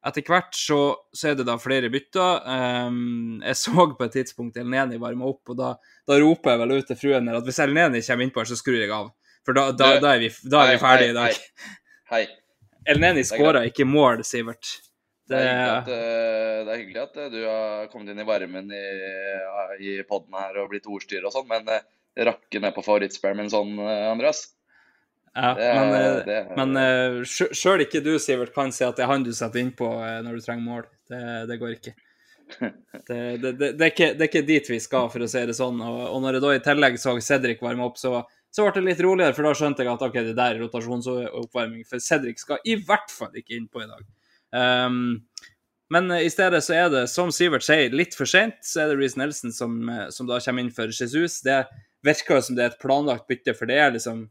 S3: etter hvert så, så, er det da flere bytter. Um, jeg så på et tidspunkt Elneni varme opp, og da, da, roper jeg vel ut til fruen at hvis Elneni kommer innpå her, så skrur jeg av. For da, da, da er vi, er vi ferdige i dag.
S5: Hei. hei.
S3: Elneni skåra ikke mål, Sivert.
S5: Det, det, er at, eh, det, er hyggelig at, du har kommet inn i varmen i, i poden her og blitt ordstyrer og sånn, men eh, rakke ned på favorittspilleren min sånn, eh, Andreas.
S3: Ja, det, men, eh, det, men sjøl ikke du, Sivert, kan si at det er han du setter innpå når du trenger mål. Det, det går ikke. Det, det, ikke. det, er ikke. dit vi skal, for å si det sånn. Og, og når jeg da i tillegg så Cedric varme opp, så, så ble det litt roligere, for da skjønte jeg at ok, det der er rotasjonsoppvarming. For Cedric skal i hvert fall ikke innpå i dag. Um, men i stedet så er det, som Sivert sier, litt for seint. Så er det Reece Nelson som, som, da kommer inn for Jesus. Det virker som det er et planlagt bytte, for det er liksom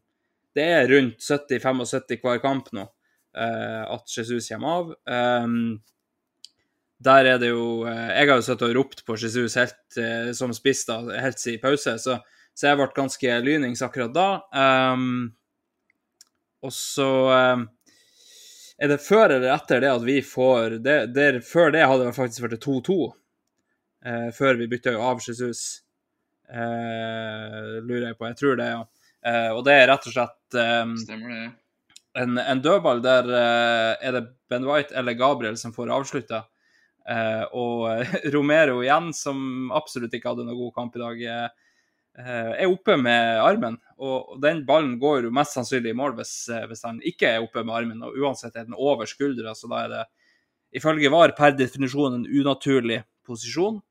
S3: det er rundt 70-75 hver kamp nå uh, at Jesus kommer av. Um, der er det jo uh, Jeg har jo sittet og ropt på Jesus helt som spiss da, helt siden pause, så, så, jeg ble ganske lynings akkurat da. Um, og så er det før eller etter det at vi får det, der, Før det hadde det faktisk vært 2-2, før vi bytta av Jesus. lurer jeg på. Jeg tror det, ja. Eh, og det er rett og slett um, en, en, dødball der uh, er det Ben White eller Gabriel som får avslutta. Uh, og Romero igjen, som absolutt ikke hadde noen god kamp i dag, er oppe med armen. Og, den ballen går jo mest sannsynlig i mål hvis, hvis han ikke er oppe med armen. Og uansett er den over skuldra, så da er det ifølge VAR per definisjon en unaturlig posisjon.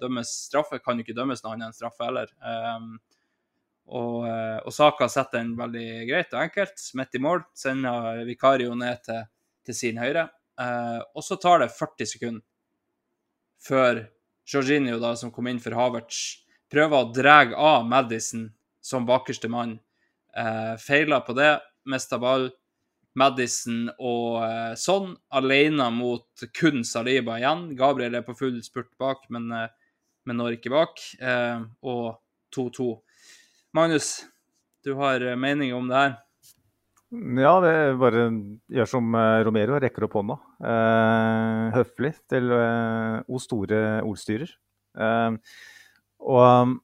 S3: dømmes straffe, kan jo ikke dømmes noe annet enn straffe heller. Og, eh, og Saka setter den veldig greit og enkelt, midt i mål. Sender Vikario ned til, til sin høyre. Eh, og så tar det 40 sekunder før Jorginho, da, som kom inn for Havertz, prøver å dra av Madison som bakerste mann. Eh, feiler på det, mister ball. Madison og eh, sånn, alene mot kun Saliba igjen. Gabriel er på full spurt bak, men, eh, men når ikke bak. Eh, og 2-2. Magnus, du har eh, meninger om det her?
S4: Ja, det bare gjør som eh, Romero, rekker opp hånda. Eh, høflig til eh, O store ordstyrer. Eh, og um,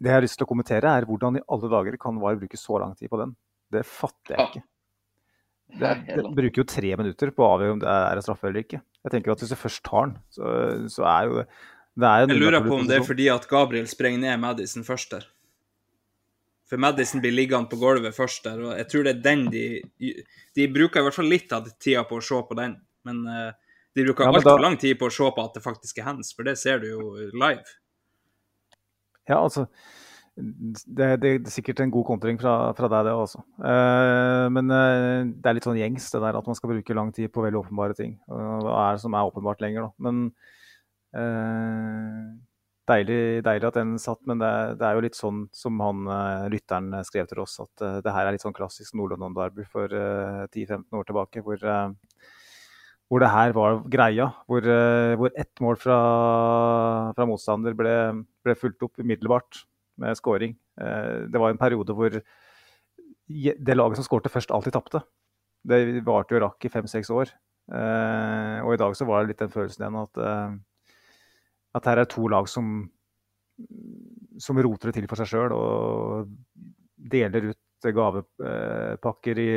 S4: det jeg har lyst til å kommentere, er hvordan i alle dager kan VAR bruke så lang tid på den. Det fatter jeg ikke. Det, det bruker jo tre minutter på å avgjøre om det er straffe eller ikke. Jeg tenker at Hvis du først tar den, så, så er jo det, det er jo
S3: Jeg lurer på om det er fordi at Gabriel sprenger ned Madison først der. For Madison blir liggende på gulvet først der, og jeg tror det er den de De bruker i hvert fall litt av tida på å se på den, men uh, de bruker ja, altfor lang tid på å se på at det faktisk er hands, for det ser du jo live.
S4: Ja, altså det, det, er sikkert en god kontring fra, fra deg, det også. Uh, men uh, det er litt sånn gjengs det der at man skal bruke lang tid på veldig åpenbare ting. Hva er det som er åpenbart lenger, da? Men uh, deilig, deilig, at den satt, men det, det, er jo litt sånn som han uh, lytteren skrev til oss, at uh, det her er litt sånn klassisk Nord-London-derby for uh, eh, 10-15 år tilbake. Hvor, hvor, det her var greia. Hvor, hvor ett mål fra, fra motstander ble, ble, fulgt opp umiddelbart med scoring. det var en periode hvor det laget som skårte først, alltid tapte. Det varte jo rakk i fem-seks år. og i dag så var det litt den følelsen igjen at at her er to lag som, som roter det til for seg sjøl og deler ut gavepakker i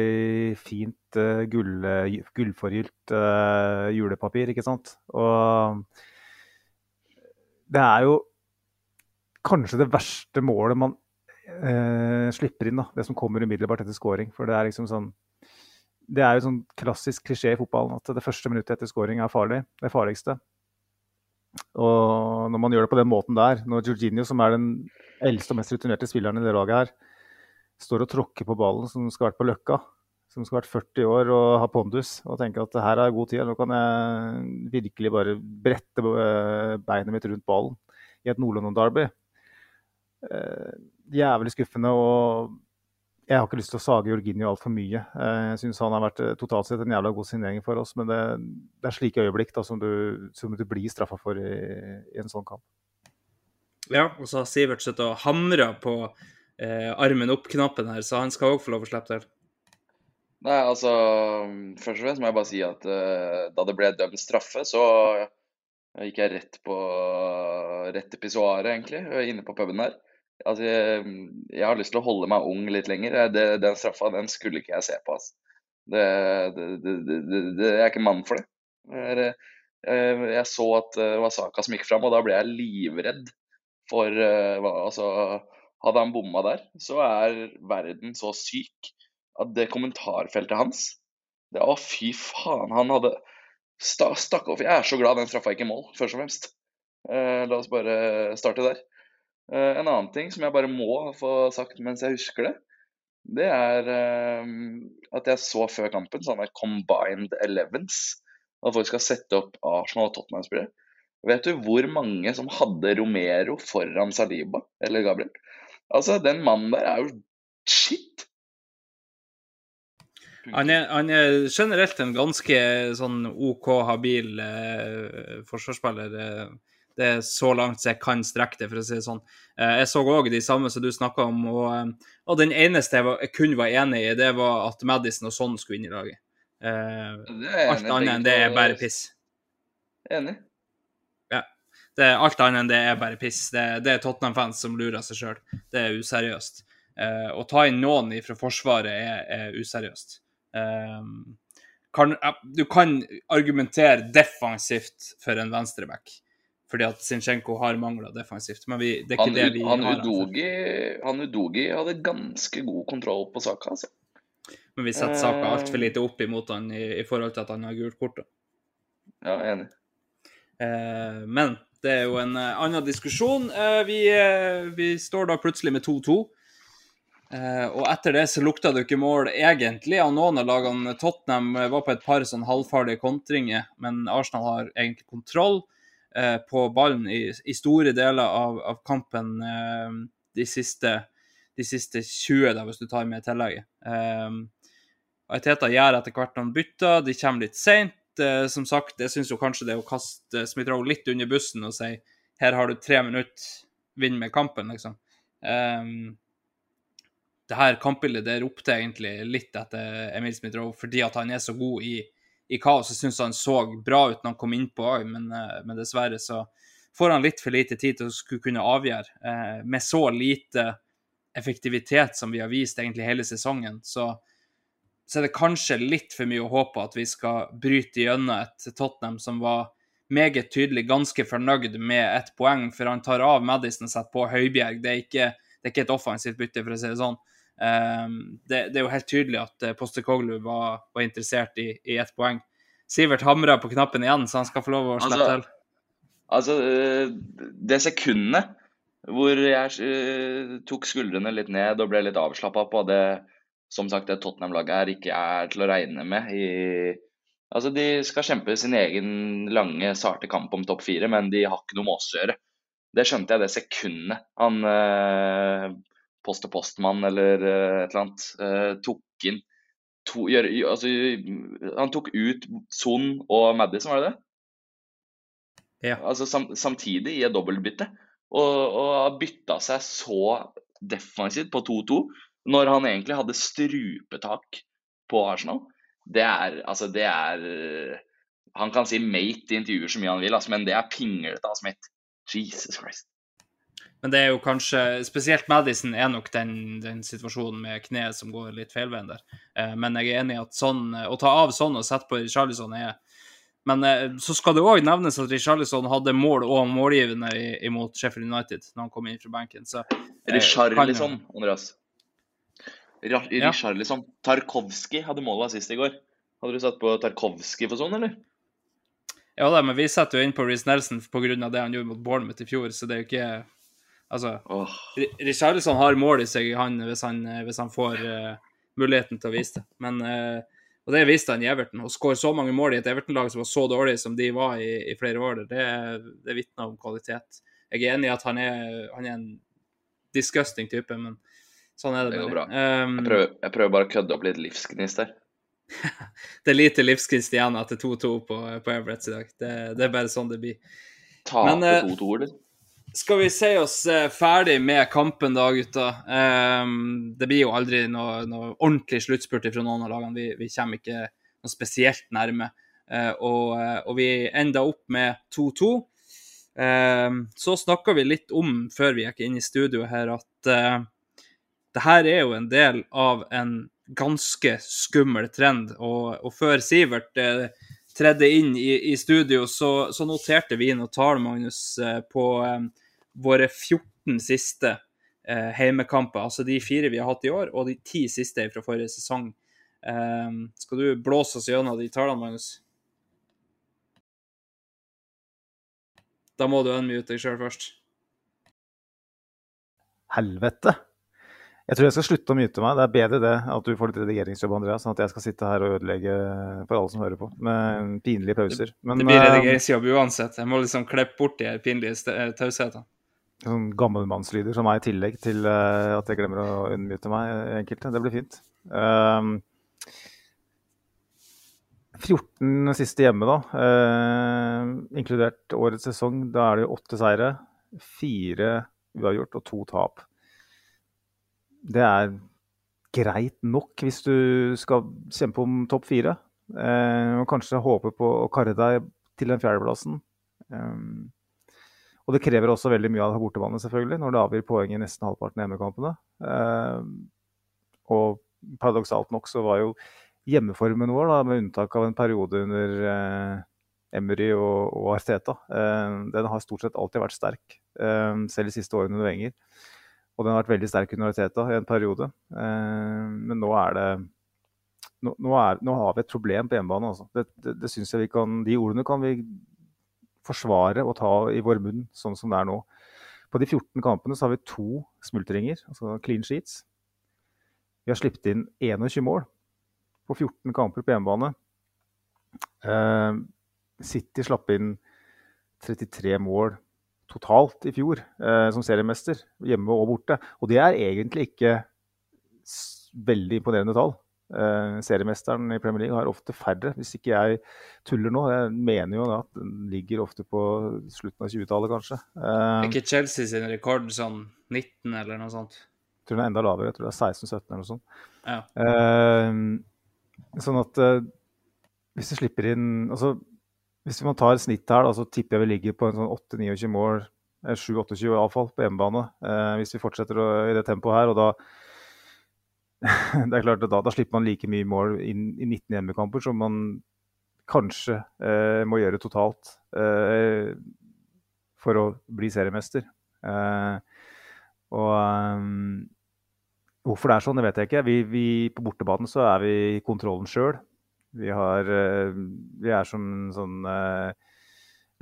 S4: fint uh, gull, gullforgylt uh, julepapir, ikke sant. Og det er jo kanskje det verste målet man eh, slipper inn. da, Det som kommer umiddelbart etter scoring. For det er liksom sånn Det er jo sånn klassisk klisjé i fotballen at det første minuttet etter scoring er farlig. Det farligste. Og når man gjør det på den måten der, når Jorginho, som er den eldste og mest rutinerte spilleren i det laget her, står og tråkker på ballen som skal vært på Løkka, som skal vært 40 år og ha pondus, og tenker at her er god tid, nå kan jeg virkelig bare brette eh, beinet mitt rundt ballen i et Nord-London-derby. Eh, jævlig skuffende. og jeg har ikke lyst til å sage Jorginho altfor mye. Eh, jeg syns han har vært totalt sett en jævla god signering for oss, men det, det er slike øyeblikk da, som, du, som du blir straffa for i, i, en sånn kamp.
S3: Ja, og så har Sivert sittet og hamra på eh, armen opp-knappen her, så han skal òg få lov å slippe til.
S5: Nei, altså Først og fremst må jeg bare si at uh, da det ble dømt straffe, så gikk jeg rett på rett til pissoaret, egentlig, inne på puben der. Altså, jeg, jeg, har lyst til å holde meg ung litt lenger. Det, den straffa den skulle ikke jeg se på. Altså. Det, det, det, jeg er ikke mann for det. Jeg, jeg, jeg så at det var Saka som gikk fram, og da ble jeg livredd for uh, altså, Hadde han bomma der, så er verden så syk at det kommentarfeltet hans det, Å, fy faen. Han hadde Stakk opp. Jeg er så glad den straffa ikke mål, først og fremst. Eh, la oss bare starte der. Eh, en annen ting som jeg bare må få sagt mens jeg husker det, det er eh, at jeg så før kampen sånne combined elevens. At folk skal sette opp Arsenal og Tottenham-spillere. Vet du hvor mange som hadde Romero foran Saliba eller Gabriel? Altså, den mannen der er jo shit!
S3: Han er, han er, generelt en ganske sånn OK habil eh, forsvarsspiller. Eh det er så langt så jeg kan strekke det, for å si det sånn. Eh, jeg så òg de samme som du snakka om, og, eh, og, den eneste jeg, var, jeg kun var enig i, det var at Madison og sånn skulle inn i laget. Eh, alt annet enn det er bare piss.
S5: Enig.
S3: Det er alt annet enn det er bare piss. Det, det er Tottenham-fans som lurer seg sjøl. Det er useriøst. Eh, å ta inn noen fra Forsvaret er, er useriøst. Eh, kan, du kan argumentere defensivt for en venstreback fordi at Zinchenko har mangler defensivt. Men vi, det er ikke
S5: han,
S3: det vi
S5: han
S3: har.
S5: Udogi, han Udogi hadde ganske god kontroll på saka, altså.
S3: Men vi setter saka altfor lite opp imot han i, i, forhold til at han har gult kort.
S5: Ja, enig.
S3: Eh, men det er jo en uh, annen diskusjon. Uh, vi, uh, vi, står da plutselig med 2-2. og etter det så lukta det jo ikke mål egentlig av noen av lagene. Tottenham var på et par sånn halvfarlige kontringer, men Arsenal har egentlig kontroll. På ballen i, i, store deler av, av kampen de, siste, de, siste, 20, da, hvis du tar med tillegget. Teta gjør etter hvert noen bytter, de kommer litt seint. Uh, som sagt, jeg syns kanskje det er å kaste Smith Rowe litt under bussen og si her har du tre minutter, vinn med kampen, liksom. Um, det her kampbildet det ropte egentlig litt etter Emil Smith Rowe fordi at han er så god i i kaos. Jeg syns han så bra ut når han kom innpå òg, men, eh, men, dessverre så får han litt for lite tid til å skulle kunne avgjøre. Uh, med så lite effektivitet som vi har vist egentlig hele sesongen, så, så er det kanskje litt for mye å håpe at vi skal bryte gjennom et Tottenham som var meget tydelig ganske fornøyd med ett poeng, for han tar av Madison og setter på Høibjerg. Det er ikke, det er ikke et offensivt bytte, for å si det sånn. Um, det, det, er jo helt tydelig at uh, Postekoglu var, var, interessert i, i ett poeng. Sivert hamrer på knappen igjen, så han skal få lov å slippe altså, til.
S5: Altså, eh, det sekundet hvor jeg uh, tok skuldrene litt ned og ble litt avslappa på det som sagt det Tottenham-laget her ikke er til å regne med i Altså, De skal kjempe sin egen lange, sarte kamp om topp fire, men de har ikke noe med oss å gjøre. Det skjønte jeg det sekundet han eh, post og postmann eller eh, et eller annet, eh, tok inn to, gjør, altså, Han tok ut Son og Madison, var det det?
S3: Ja.
S5: Altså sam, samtidig i et dobbeltbytte. Og, og bytta seg så defensivt på 2-2 når han egentlig hadde strupetak på Arsenal. Det er altså det er Han kan si mate i intervjuer så mye han vil, altså, men det er pinglete av Smith. Jesus Christ.
S3: Men det er jo kanskje Spesielt Madison er nok den, den situasjonen med kneet som går litt feil veien der. Eh, men jeg er enig i at sånn, å ta av sånn og sette på Charlison er Men eh, så skal det òg nevnes at Richarlison hadde mål og målgivende imot Sheffield United når han kom inn fra benken. Så eh,
S5: Richarlison, Andreas.
S3: Ja.
S5: Richarlison. Tarkovskij hadde målet sist i går. Hadde du satt på Tarkovskij for sånn, eller?
S3: Ja da, men vi setter jo inn på Reece Nelson pga. det han gjorde mot Bournemouth i fjor, så det er jo ikke Altså, oh. Richarlison har mål i seg, han, hvis, han, hvis han får uh, muligheten til å vise det. Men, uh, og det viste han i Everton. Å skåre så mange mål i et Everton-lag som var så dårlig som de var i, i flere år, det, det vitner om kvalitet. Jeg er enig i at han er, han er en disgusting type, men sånn er det.
S5: Det går bra.
S3: Um,
S5: jeg, prøver, jeg prøver bare å kødde opp litt livsgnist her.
S3: det er lite livsgnist igjen etter 2-2 på, på Everett i dag. Det, det er bare sånn det blir.
S5: Tape
S3: Men, eh,
S5: 2-2, eller?
S3: Skal vi si oss eh, ferdig med kampen da, gutta? Um, det blir jo aldri noe, noe ordentlig sluttspurt fra noen av lagene. Vi, vi kommer ikke noe spesielt nærme. Uh, og, og vi enda opp med 2-2. Uh, så snakka vi litt om, før vi gikk inn i studio her, at uh, det her er jo en del av en ganske skummel trend. Og, og før Sivert eh, tredde inn i, i studio, så, så noterte vi noen tall, Magnus, eh, på eh, våre 14 siste eh, heimekamper. Altså de fire vi har hatt i år, og de ti siste fra forrige sesong. Eh, skal du blåse oss gjennom de tallene, Magnus? Da må du unmute deg sjøl først.
S4: Helvete! Jeg tror jeg skal slutte å myte meg. Det er bedre det at du får litt redigeringsjobb, Andreas, sånn at jeg skal sitte her og ødelegge for alle som hører på, med pinlige pauser. Men
S3: Det blir
S4: eh,
S3: redigeringsjobb uansett. Jeg må liksom klippe bort de pinlige eh, taushetene.
S4: sånn gammelmannslyder som er i tillegg til eh, at jeg glemmer å unnmyte meg enkelte. Det blir fint. Um, 14 siste hjemme, da. eh, inkludert årets sesong. Da er det jo åtte seire, fire uavgjort og to tap. Det er greit nok hvis du skal kjempe om topp fire. Eh, og kanskje håpe på å karre deg til den fjerdeplassen. Eh, og det krever også veldig mye av bortebane, selvfølgelig, når det avgir poeng i nesten halvparten av hjemmekampene. Eh, og paradoksalt nok så var jo hjemmeformen vår, da, med unntak av en periode under eh, Emery og, og Arteta, eh, den har stort sett alltid vært sterk. Eh, selv de siste årene under Wenger. Og den har vært veldig sterk under Arteta i en periode. Eh, men nå er det nå, nå, er, nå har vi et problem på hjemmebane. Altså. Det, det, det synes jeg vi kan, De ordene kan vi forsvare og ta i vår munn, sånn som det er nå. På de 14 kampene så har vi to smultringer, altså clean sheets. Vi har sluppet inn 21 mål på 14 kamper på hjemmebane. Eh, City slapp inn 33 mål totalt i fjor eh, som seriemester, hjemme og borte. Og det er egentlig ikke veldig imponerende tall. Eh, seriemesteren i Premier League har ofte færre, hvis ikke jeg tuller nå. Jeg mener jo at den ligger ofte på slutten av 20-tallet, kanskje. Eh,
S3: Er ikke Chelsea sin rekord sånn 19 eller noe sånt?
S4: jeg tror den er enda lavere. Jeg tror det er 16-17 eller noe sånt.
S3: Ja.
S4: Eh, sånn at eh, hvis du slipper inn altså, Hvis man tar snitt her, da, så tipper jeg vi ligger på en sånn 8-29 mål, eh, 7-28 iallfall, på hjemmebane. Eh, hvis vi fortsetter å, i det tempoet her. Og da det er klart da, da slipper man like mye mål inn i 19 hjemmekamper som man kanskje eh, må gjøre totalt eh, for å bli seriemester. Eh, og um, hvorfor det er sånn, det vet jeg ikke. Vi, vi, på bortebanen så er vi kontrollen sjøl. Vi, har, eh, vi er som en sånn eh,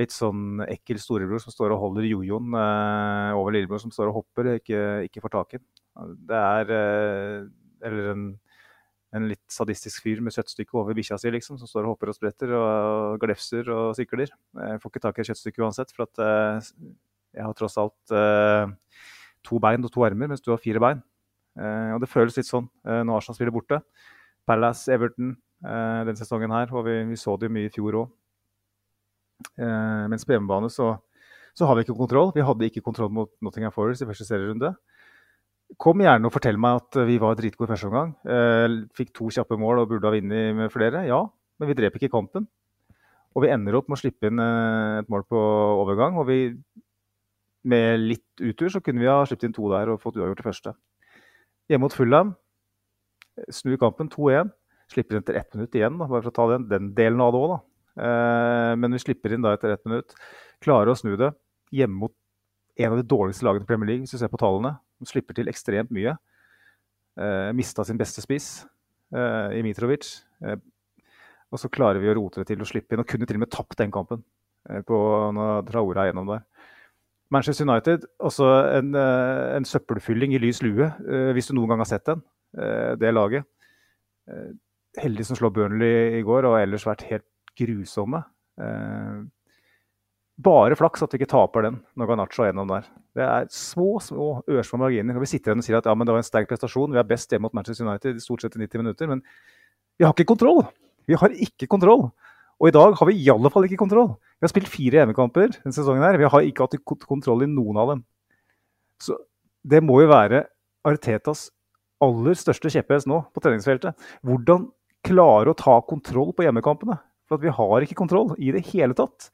S4: litt sånn ekkel storebror som står og holder jojoen eh, over lillebror som står og hopper og ikke, ikke får tak i den. Det er Eller en, en litt sadistisk fyr med kjøttstykke over bikkja si, liksom, som står og hopper og spretter og glefser og sikler. Jeg får ikke tak i et kjøttstykke uansett, for at jeg har tross alt to bein og to armer, mens du har fire bein. Og det føles litt sånn når Arsenal spiller borte. Palace, Everton eh, denne sesongen her, og vi, vi så det jo mye i fjor òg. Eh, mens på hjemmebane så, så har vi ikke kontroll. Vi hadde ikke kontroll mot Nottingham Forest i første serierunde. Kom gjerne og fortell meg at vi var dritgode i første omgang. Eh, fikk to kjappe mål og burde ha vunnet med flere. Ja, men vi drep ikke kampen. Og vi ender opp med å slippe inn eh, et mål på overgang. Og vi, med litt utur så kunne vi ha sluppet inn to der og fått uavgjort det første. Hjemme mot Fulham snur kampen 2-1. Slipper inn etter ett minutt igjen, da, bare for å ta den, den delen av det òg. Eh, men vi slipper inn da etter ett minutt. Klarer å snu det hjemme mot en av de dårligste lagene i Premier League, hvis du ser på tallene. De slipper til ekstremt mye. Eh, Mista sin beste spiss eh, i Mitrovic. Eh, og så klarer vi å rote det til å slippe inn, og kunne til og med tapt den kampen. Eh, på når Traore er gjennom der. Manchester United, også en, eh, en søppelfylling i lys lue, eh, hvis du noen gang har sett den, eh, det laget. Eh, Heldig som slår Burnley i går, og ellers vært helt grusomme. Eh, bare flaks at vi ikke taper den når Ganacho er gjennom der. Det er små, små ørsmå marginer. Og vi sitter igjen og sier at ja, men det var en sterk prestasjon. Vi er best hjemme mot Manchester United i stort sett i 90 minutter. Men vi har ikke kontroll! Vi har ikke kontroll. Og i dag har vi i alle fall ikke kontroll. Vi har spilt fire hjemmekamper denne sesongen. her. Vi har ikke hatt kontroll i noen av dem. Så det må jo være Artetas aller største kjepphest nå på treningsfeltet. Hvordan klare å ta kontroll på hjemmekampene. For at vi har ikke kontroll i det hele tatt.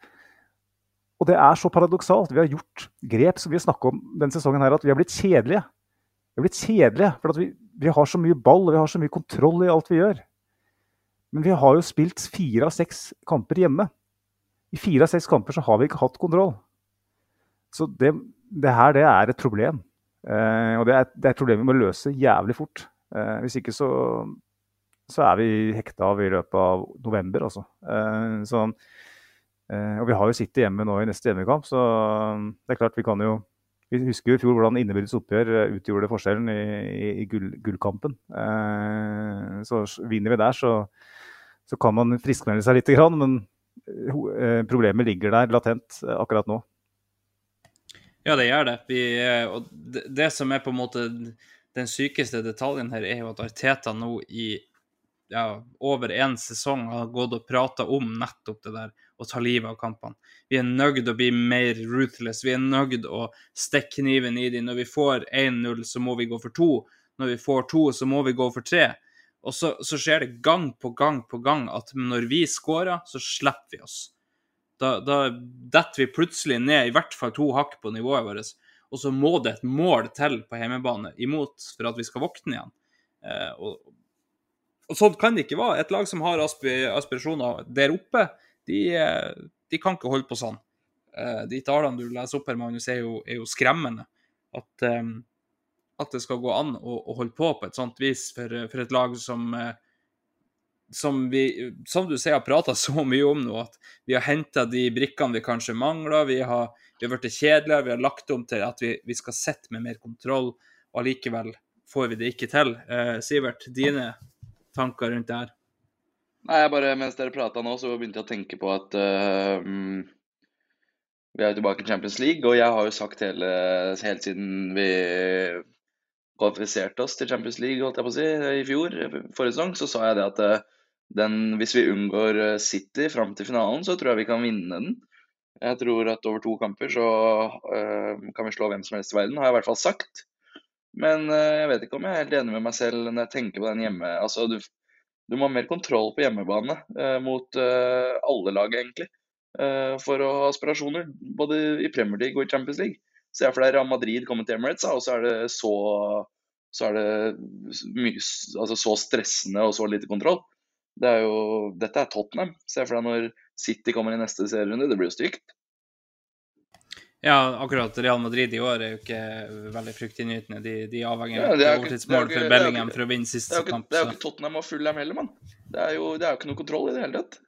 S4: Og det er så paradoksalt. Vi har gjort grep som vi har snakket om denne sesongen her, at vi har blitt kjedelige. Vi har blitt kjedelige, for vi, vi har så mye ball og vi har så mye kontroll i alt vi gjør. Men vi har jo spilt fire av seks kamper hjemme. I fire av seks kamper så har vi ikke hatt kontroll. Så det, det her det er et problem. Eh, og det er, det er et problem vi må løse jævlig fort. Eh, hvis ikke så, så er vi hekta av i løpet av november, altså. Eh, så, eh, og vi har jo sittet hjemme nå i neste hjemmekamp, så det er klart vi kan jo Vi husker jo i fjor hvordan innebyrdes oppgjør eh, utgjorde forskjellen i, i, i gull, gullkampen. Så vinner vi der, så, så kan man friskmelde seg litt, men problemet ligger der latent akkurat nå.
S3: Ja, det gjør det. Vi, og det, det som er på en måte den sykeste detaljen her, er jo at Arteta nå i ja, over én sesong har gått og prata om nettopp det der å ta livet av kampene. Vi er nøyd å bli mer ruthless. Vi er nøyd å stikke kniven i dem. Når vi får 1-0, så må vi gå for to. Når vi får to, så må vi gå for tre. Og så, så skjer det gang på gang på gang at når vi scorer, så slipper vi oss. Da, da detter vi plutselig ned i hvert fall to hakk på nivået vårt. Og så må det et mål til på hjemmebane imot for at vi skal våkne igjen. Eh, og, og sånn kan det ikke være. Et lag som har aspirasjoner der oppe, de, de kan ikke holde på sånn. Eh, de tallene du leser opp her, Magnus, er jo, er jo skremmende. At, eh, at det skal gå an å, å holde på på et sånt vis for, for et lag som eh, som vi, som du sier, har prata så mye om nå, at vi har henta de brikkene vi kanskje mangler. Vi har, vi har blitt kjedeligere, vi har lagt om til at vi, vi skal sitte med mer kontroll, og allikevel får vi det ikke til. Eh, Sivert, dine tanker rundt det her?
S5: Nei, jeg bare, Mens dere prata nå, så begynte jeg å tenke på at mm, vi er tilbake i Champions League, og jeg har jo sagt hele, helt siden vi kvalifiserte oss til Champions League holdt jeg på å si, i fjor, forrige sesong, så sa jeg det at eh, den, hvis vi unngår eh, City fram til finalen, så tror jeg vi kan vinne den. Jeg tror at over to kamper så uh, kan vi slå hvem som helst i verden, har jeg i hvert fall sagt. Men eh, jeg vet ikke om jeg er helt enig med meg selv når jeg tenker på den hjemme... Altså, du, du må ha mer kontroll på hjemmebane eh, mot eh, alle lag, egentlig. eh, for å ha aspirasjoner, både i Premier League og i Champions League. Se for deg Real Madrid kommer til Emirates, og så er det så, så, er det altså så stressende og så lite kontroll. Det er jo, dette er Tottenham. Se for deg når City kommer i neste serierunde. Det blir jo stygt.
S3: Ja, akkurat Real Madrid i år er jo ikke veldig fryktinngytende. De, de avhenger
S5: Ja,
S3: av
S5: det ikke-
S3: overtidsmål
S5: det er
S3: for
S5: det
S3: Bellingham for å vinne siste kamp.
S5: det er jo ikke Tottenham og Fulham heller, mann. Det er jo, det er ikke noe kontroll i det hele tatt.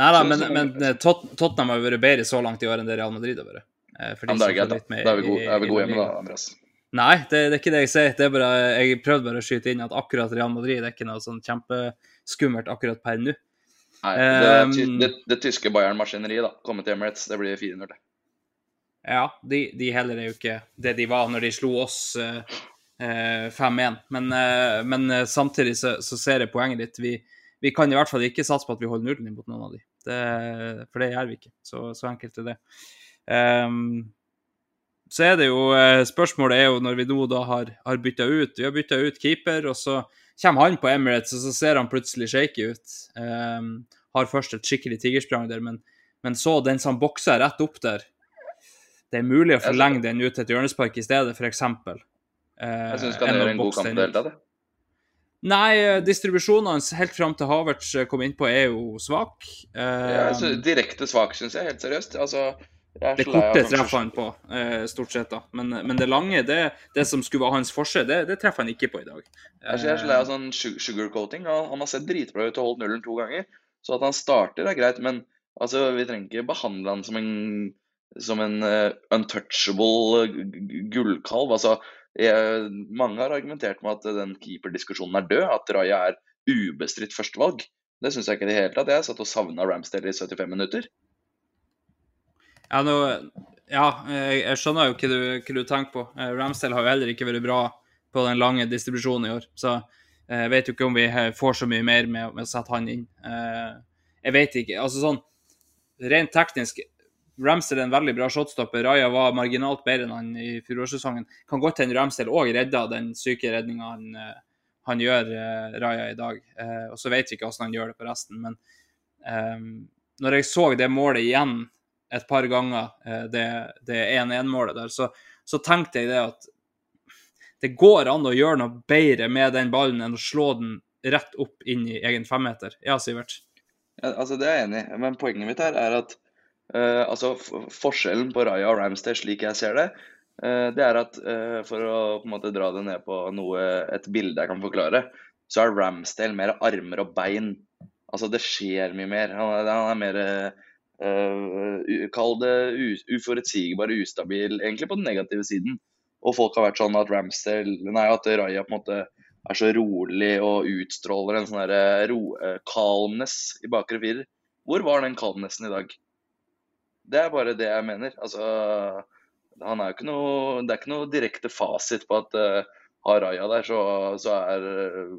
S3: Nei da, men, men eh, Tottenham har jo vært bedre så langt i år enn det Real Madrid har vært. Eh, for de
S5: det da er er vi gode, er vi gode hjemme, da, Andreas.
S3: Nei, det, det er ikke det jeg sier. Det er bare, jeg prøvde bare å skyte inn at akkurat Real Madrid er ikke noe sånn kjempeskummelt akkurat per nå.
S5: Nei, det,
S3: Um,
S5: det, det tyske Bayern-maskineriet, da. Komme til Emirates, det blir 4-0. det.
S3: Ja, de, de heller er jo ikke det de var når de slo oss eh, eh, 5-1. Men, eh, men eh, samtidig så, så ser jeg poenget ditt. Vi, vi kan i hvert fall ikke satse på at vi holder nullen imot noen av de. Det, for det gjør vi ikke. Så, så enkelt er det. Um, så er det jo eh, Spørsmålet er jo når vi nå da har, har bytta ut Vi har bytta ut keeper, og så kommer han på Emirates, og så ser han plutselig shaky ut. Um, har først et skikkelig tigersprang der, men, men så den som bokser rett opp der det er mulig å forlenge den ut til et hjørnespark i stedet, f.eks.
S5: Jeg syns han gjør en god kamp i det hele tatt.
S3: Nei, eh, distribusjonen hans helt fram til Havertz eh, kom innpå, er jo svak. Eh,
S5: Ja, altså, direkte svak, syns jeg, helt seriøst. Altså, jeg
S3: det korte treffer han på, eh, stort sett. da. Men, men det lange, det, det som skulle være hans forskjell, det, det treffer han ikke på i dag.
S5: Jeg er så lei av sånn sugarcoating. Han, han har sett dritbra ut og holdt nullen to ganger. Så at han starter, er greit, men altså, vi trenger ikke behandle han som en, som en uh, untouchable eh, gu- gu- gullkalv. Altså, jeg, mange har argumentert med at den keeperdiskusjonen er død, at Raja er ubestridt førstevalg. Det syns jeg ikke i det hele tatt. Jeg satt og savna Ramsdale i 75 minutter.
S3: Ja, nå, ja jeg, skjønner jo hva du, hva du tenker på. Eh, Ramsdale har jo heller ikke vært bra på den lange distribusjonen i år. Så eh, jeg vet jo ikke om vi eh, får så mye mer med, med å sette han inn. Eh, jeg vet ikke. Altså sånn rent teknisk Ramsdale er en veldig bra shotstopper. Raja var marginalt bedre enn han i fjorårssesongen. Kan godt hende Ramsdale òg redda den syke redninga han, eh, han gjør, uh, Raja, i dag. Uh, og så vet vi ikke hvordan han gjør det på resten. Men um, når jeg så det målet igjen et par ganger, uh, det, det 1-1-målet der, så, så tenkte jeg det at det går an å gjøre noe bedre med den ballen enn å slå den rett opp inn i egen femmeter. Ja, Sivert?
S5: Ja, altså Det er jeg enig i, men poenget mitt her er at eh, altså forskjellen på Raja og Ramsdale, slik jeg ser det, uh, det er at uh, for å på en måte dra det ned på noe, et bilde jeg kan forklare, så er Ramsdale mer armer og bein. Altså det skjer mye mer. Han er, han er mer Kall det uforutsigbar, ustabil, egentlig på den negative siden. Og folk har vært sånn at Ramsdale, nei, at Raja på en måte er så rolig og utstråler en sånn ro, calmness i bakre firer. Hvor var den calmnessen i dag? Det er bare det jeg mener. Altså, han er ikke noe, det er ikke noe direkte fasit på at uh, har Raja der, så, så er uh,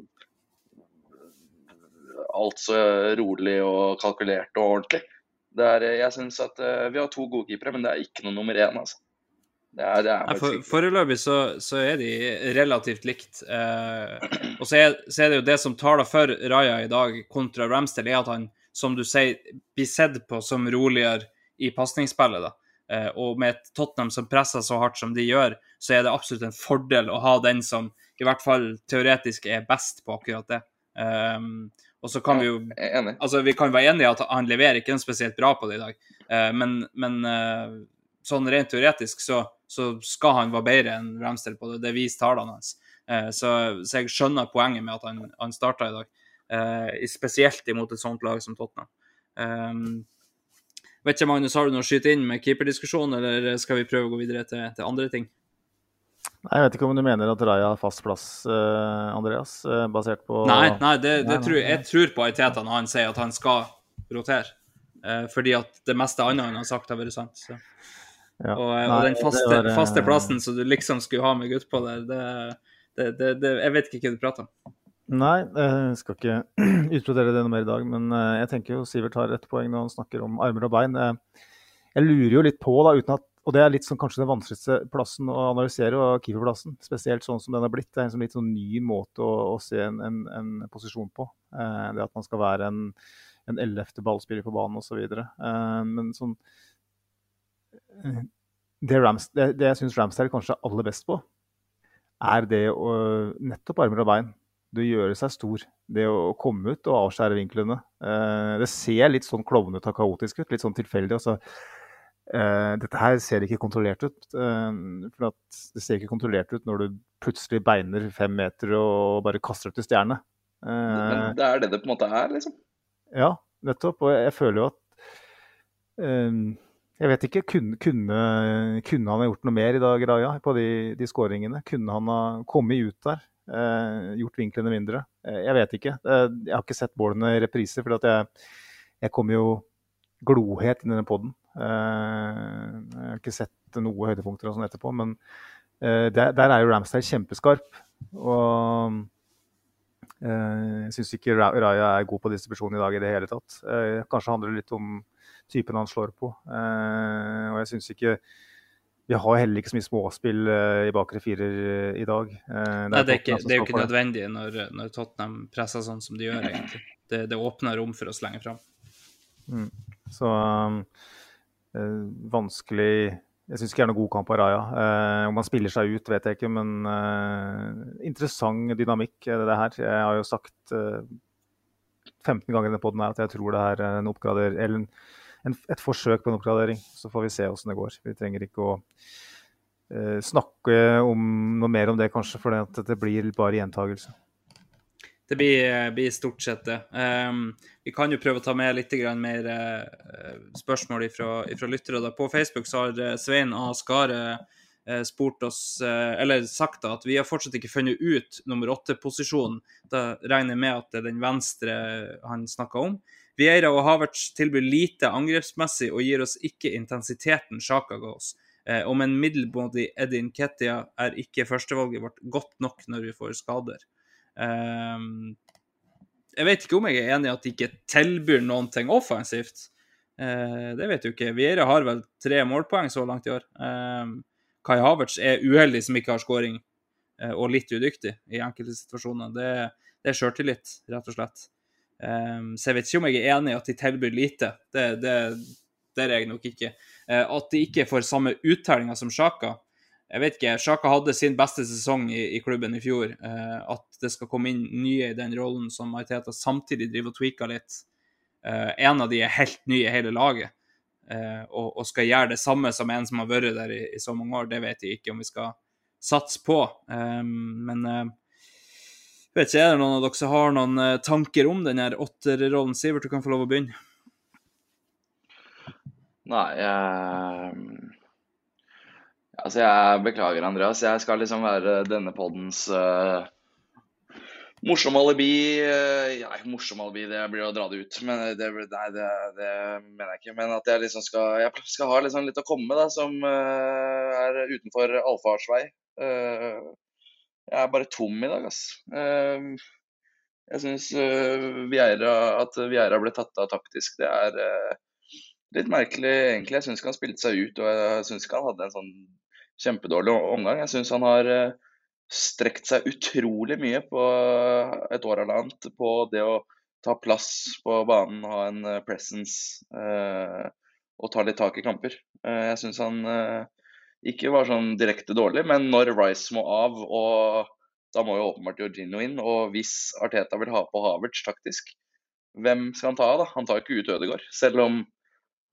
S5: alt så rolig og kalkulert og ordentlig. Det er, jeg syns at uh, vi har to gode keepere, men det er ikke noe nummer én, altså. Det er, det er
S3: Nei, for, foreløpig så, så er de relativt likt. Eh, og så er, så er det jo det som taler for Raja i dag kontra Ramsdale, er at han, som du sier, blir sett på som roligere i pasningsspillet. Eh, og med et Tottenham som presser så hardt som de gjør, så er det absolutt en fordel å ha den som i hvert fall teoretisk er best på akkurat det. Um, og så kan vi jo. Altså, vi kan være enige i at han leverer ikke spesielt bra på det i dag, uh, men, men uh, sånn rent teoretisk så, så skal han være bedre enn Ramsdale på det. Det viser tallene hans. Uh, så, så jeg skjønner poenget med at han, han starta i dag, spesielt imot et sånt lag som Tottenham. Um, vet ikke, Magnus, har du noe å skyte inn med keeperdiskusjon, eller skal vi prøve å gå videre til, til andre ting?
S4: Nei, Jeg vet ikke om du mener at Raja har fast plass, eh, Andreas, eh, basert på
S3: Nei, nei, det, det
S4: Nei, nei,
S3: tror, jeg- tror på Aiteta når han sier at han skal rotere. Eh, fordi at det meste annet han har sagt, har vært sant. Så.
S4: Ja.
S3: Og, og den faste,
S4: var,
S3: faste plassen som du liksom skulle ha med gutt på der, det, det, det, det Jeg vet ikke hva du prater om.
S4: Nei, jeg skal ikke utbrodere det noe mer i dag, men eh, jeg tenker jo Sivert har et poeng når han snakker om armer og bein. Jeg lurer jo litt på, da, uten at og det er litt sånn, kanskje den vanskeligste plassen å analysere, og keeperplassen. Spesielt sånn som den har blitt. Det er en sånn litt sånn ny måte å, å se en, en, en posisjon på. Eh, det at man skal være en, en ellevte ballspiller på banen osv. Eh, men sånn eh, Det, Rams, det, det jeg syns Ramsdale kanskje er aller best på, er det å nettopp armer og bein. Det å gjøre seg stor. Det å komme ut og avskjære vinklene. Eh, det ser litt sånn klovnete og kaotisk ut. Litt sånn tilfeldig. Altså, eh, dette her ser ikke kontrollert ut. eh, for det ser ikke kontrollert ut når du plutselig beiner fem meter og bare kaster opp til stjerne. Eh,
S5: Men det er det det på en måte er, liksom.
S4: ja, nettopp. Og jeg føler jo at Jeg vet ikke. Kunne, kunne, kunne han ha gjort noe mer i dag, Raja, på de, de skåringene? Kunne han ha kommet ut der? Eh, gjort vinklene mindre? Eh, jeg vet ikke. Eh, jeg har ikke sett målene i reprise, for jeg, jeg kom jo glohet inn i den poden. jeg har ikke sett noe høydepunkter og sånn etterpå, men der, der er jo Ramsdale kjempeskarp. Og Jeg syns ikke Ra- Raja er god på distribusjon i dag i det hele tatt. Kanskje handler det litt om typen han slår på. Og jeg syns ikke Vi har heller ikke så mye småspill eh, i bakre firer eh, i dag. Eh,
S3: Nei, det er, ikke, det er jo ikke nødvendig når, når Tottenham presser sånn som de gjør, egentlig. Det, det åpner rom for å slenge fram.
S4: Så um, eh, vanskelig Jeg syns ikke det er noen god kamp av Raja. Eh, om han spiller seg ut, vet jeg ikke, men eh, interessant dynamikk, er det det her. Jeg har jo sagt eh, 15 ganger i denne poden at jeg tror det her er en oppgrader, eller en, en, et forsøk på en oppgradering. Så får vi se åssen det går. Vi trenger ikke å eh, snakke om noe mer om det, kanskje, for det blir bare gjentagelse.
S3: Det blir, blir, stort sett det. Um, vi kan jo prøve å ta med litt mer uh, spørsmål fra lyttere. Da. På Facebook så har eh, Svein A. Skare uh, spurt oss, uh, eller sagt da, at vi har fortsatt ikke funnet ut nummer åtte-posisjonen. Da regner jeg med at det er den venstre han snakka om. Vieira og Havertz tilbyr lite angrepsmessig og gir oss ikke intensiteten Sjaka ga oss. om en middelmådig Edin Ketia er ikke førstevalget vårt godt nok når vi får skader. Eh, jeg vet ikke om jeg er enig i at de ikke tilbyr noen ting offensivt. Eh, det vet du ikke. Vieira har vel tre målpoeng så langt i år. Um, Kai Havertz er uheldig som ikke har skåring, uh, og litt udyktig i enkelte situasjoner. Det, det er sjøltillit, rett og slett. Um, så jeg vet ikke om jeg er enig i at de tilbyr lite. Det, det, det er jeg nok ikke. Uh, at de ikke får samme uttellinga som Sjaka, jeg vet ikke, Sjaka hadde sin beste sesong i, i klubben i fjor. Uh, at det skal komme inn nye i den rollen som Maiteta samtidig driver og tweaker litt. Uh, en av de er helt ny i hele laget, og, og, skal gjøre det samme som en som har vært der i, i så mange år. Det vet jeg ikke om vi skal satse på. Um, men vet ikke, er det noen av dere som har noen eh, tanker om den åtterrollen? Sivert, du kan få lov å begynne.
S5: Nei, jeg Altså, jeg beklager, Andreas. Jeg skal liksom være denne poddens uh, morsomme alibi. Uh, ja, morsomme alibi, det blir å dra det ut. Men det, nei, det, det, mener jeg ikke. Men at jeg liksom skal, jeg skal ha liksom litt å komme med som uh, er utenfor allfarsvei. Uh, jeg er bare tom i dag, ass. jeg syns at Vieira ble tatt av taktisk, det er litt merkelig, egentlig. Jeg syns ikke han spilte seg ut, og jeg syns ikke han hadde en sånn kjempedårlig omgang. Jeg syns han har eh, strekt seg utrolig mye på et år eller annet på det å ta plass på banen, ha en eh, presence eh, og ta litt tak i kamper. Eh, jeg syns han eh, ikke var sånn direkte dårlig, men når Rice må av, og da må jo åpenbart Jorginho inn, og hvis Arteta vil ha på Havertz taktisk, hvem skal han ta av, da? Han tar ikke ut Ødegaard, selv om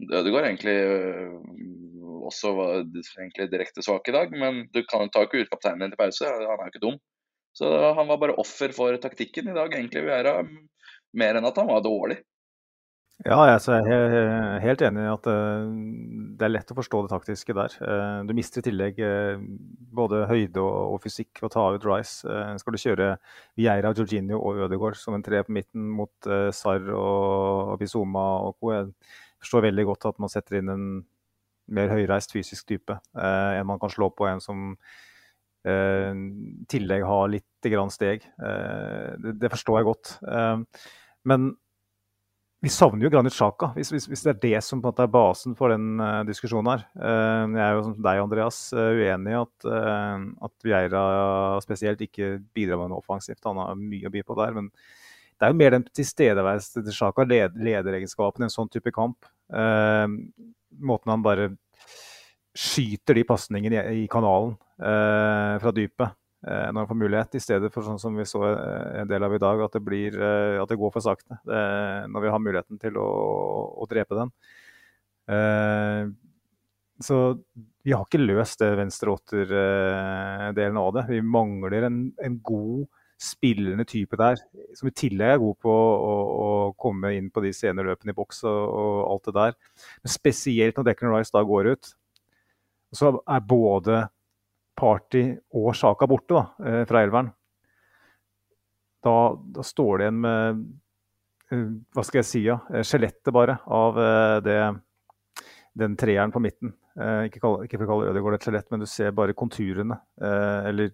S5: Ødegaard egentlig også var egentlig direkte svak i dag. Men du kan ta ikke ut kapteinen din til pause, han er jo ikke dum. Så han var bare offer for taktikken i dag, egentlig. Vera, mer enn at han var dårlig.
S4: Ja, jeg er helt enig i at eh, det er lett å forstå det taktiske der. Eh, du mister i tillegg eh, både høyde og fysikk å ta ut Rice. Skal du kjøre Vieira, Georginio og Ødegaard som en tre på midten mot Sarr og Bizuma og co. Jeg forstår veldig godt at man setter inn en mer høyreist fysisk type enn man kan slå på en som i tillegg har litt steg. Det, forstår jeg godt. Men vi savner jo Granit Sjaka, hvis, hvis, hvis, det er det som på en måte er basen for den uh, diskusjonen her. Uh, jeg er jo som deg, Andreas, uh, uenig i at, at Vieira spesielt ikke bidrar med noe offensivt. Han har mye å by på der. Men det er jo mer den tilstedeværelsen til Sjaka, led, lederegenskapen i en sånn type kamp måten han bare skyter de pasningene i, i, kanalen fra dypet når han får mulighet, i stedet for sånn som vi så eh, en del av i dag, at det, blir, eh, at det går for sakte eh, når vi har muligheten til å, å drepe den. Eh, så vi har ikke løst det venstre åtter-delen av det. Vi mangler en, en god spillende type der, som i tillegg er god på å, å komme inn på de sceneløpene i boks og, og, alt det der. Men spesielt når Declan Rice da går ut, så er både Party og Sjaka borte da, eh, fra elveren. Da, da, står det igjen med eh, hva skal jeg si, ja, eh, skjelettet bare av det, den treeren på midten. Ikke, kall, ikke for å kalle Ødegaard et skjelett, men du ser bare konturene. Eller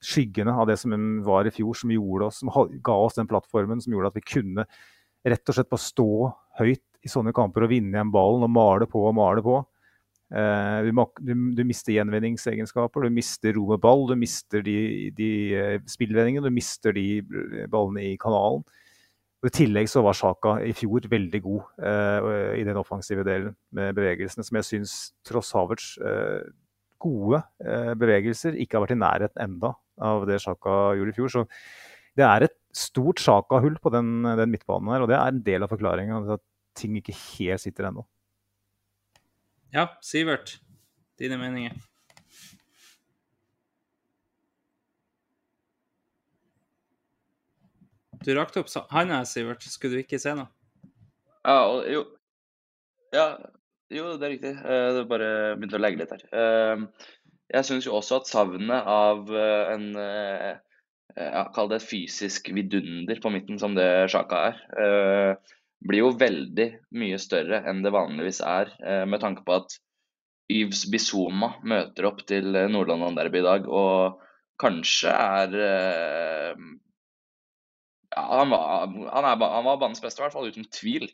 S4: skyggene av det som var i fjor, som, oss, som ga oss den plattformen som gjorde at vi kunne rett og slett bare stå høyt i sånne kamper og vinne igjen ballen og male på og male på. Eh, du, du, du, mister gjenvinningsegenskaper, du mister ro med ball, du mister de, de uh, spillvendingene, du mister de ballene i kanalen. Og I tillegg så var Sjaka i fjor veldig god eh, i den offensive delen med bevegelsene, som jeg syns tross Havertz eh, gode eh, bevegelser ikke har vært i nærheten enda av det Sjaka gjorde i fjor. Så det er et stort Sjaka-hull på den, den, midtbanen her, og det er en del av forklaringen. At ting ikke helt sitter ennå.
S3: Ja, Sivert. Dine meninger? Du rakte opp handa, Sivert. Skulle du ikke se noe?
S5: Ja, og, jo. Ja, jo, det er riktig. Det det bare begynte å legge litt her. Eh, jeg syns jo også at savnet av eh, en Kall det et fysisk vidunder på midten, som det Sjaka er, blir jo veldig mye større enn det vanligvis er, med tanke på at Yves Bizoma møter opp til Nordland-derby i dag og kanskje er ja, han var, han, er, han var banens beste, i hvert fall uten tvil.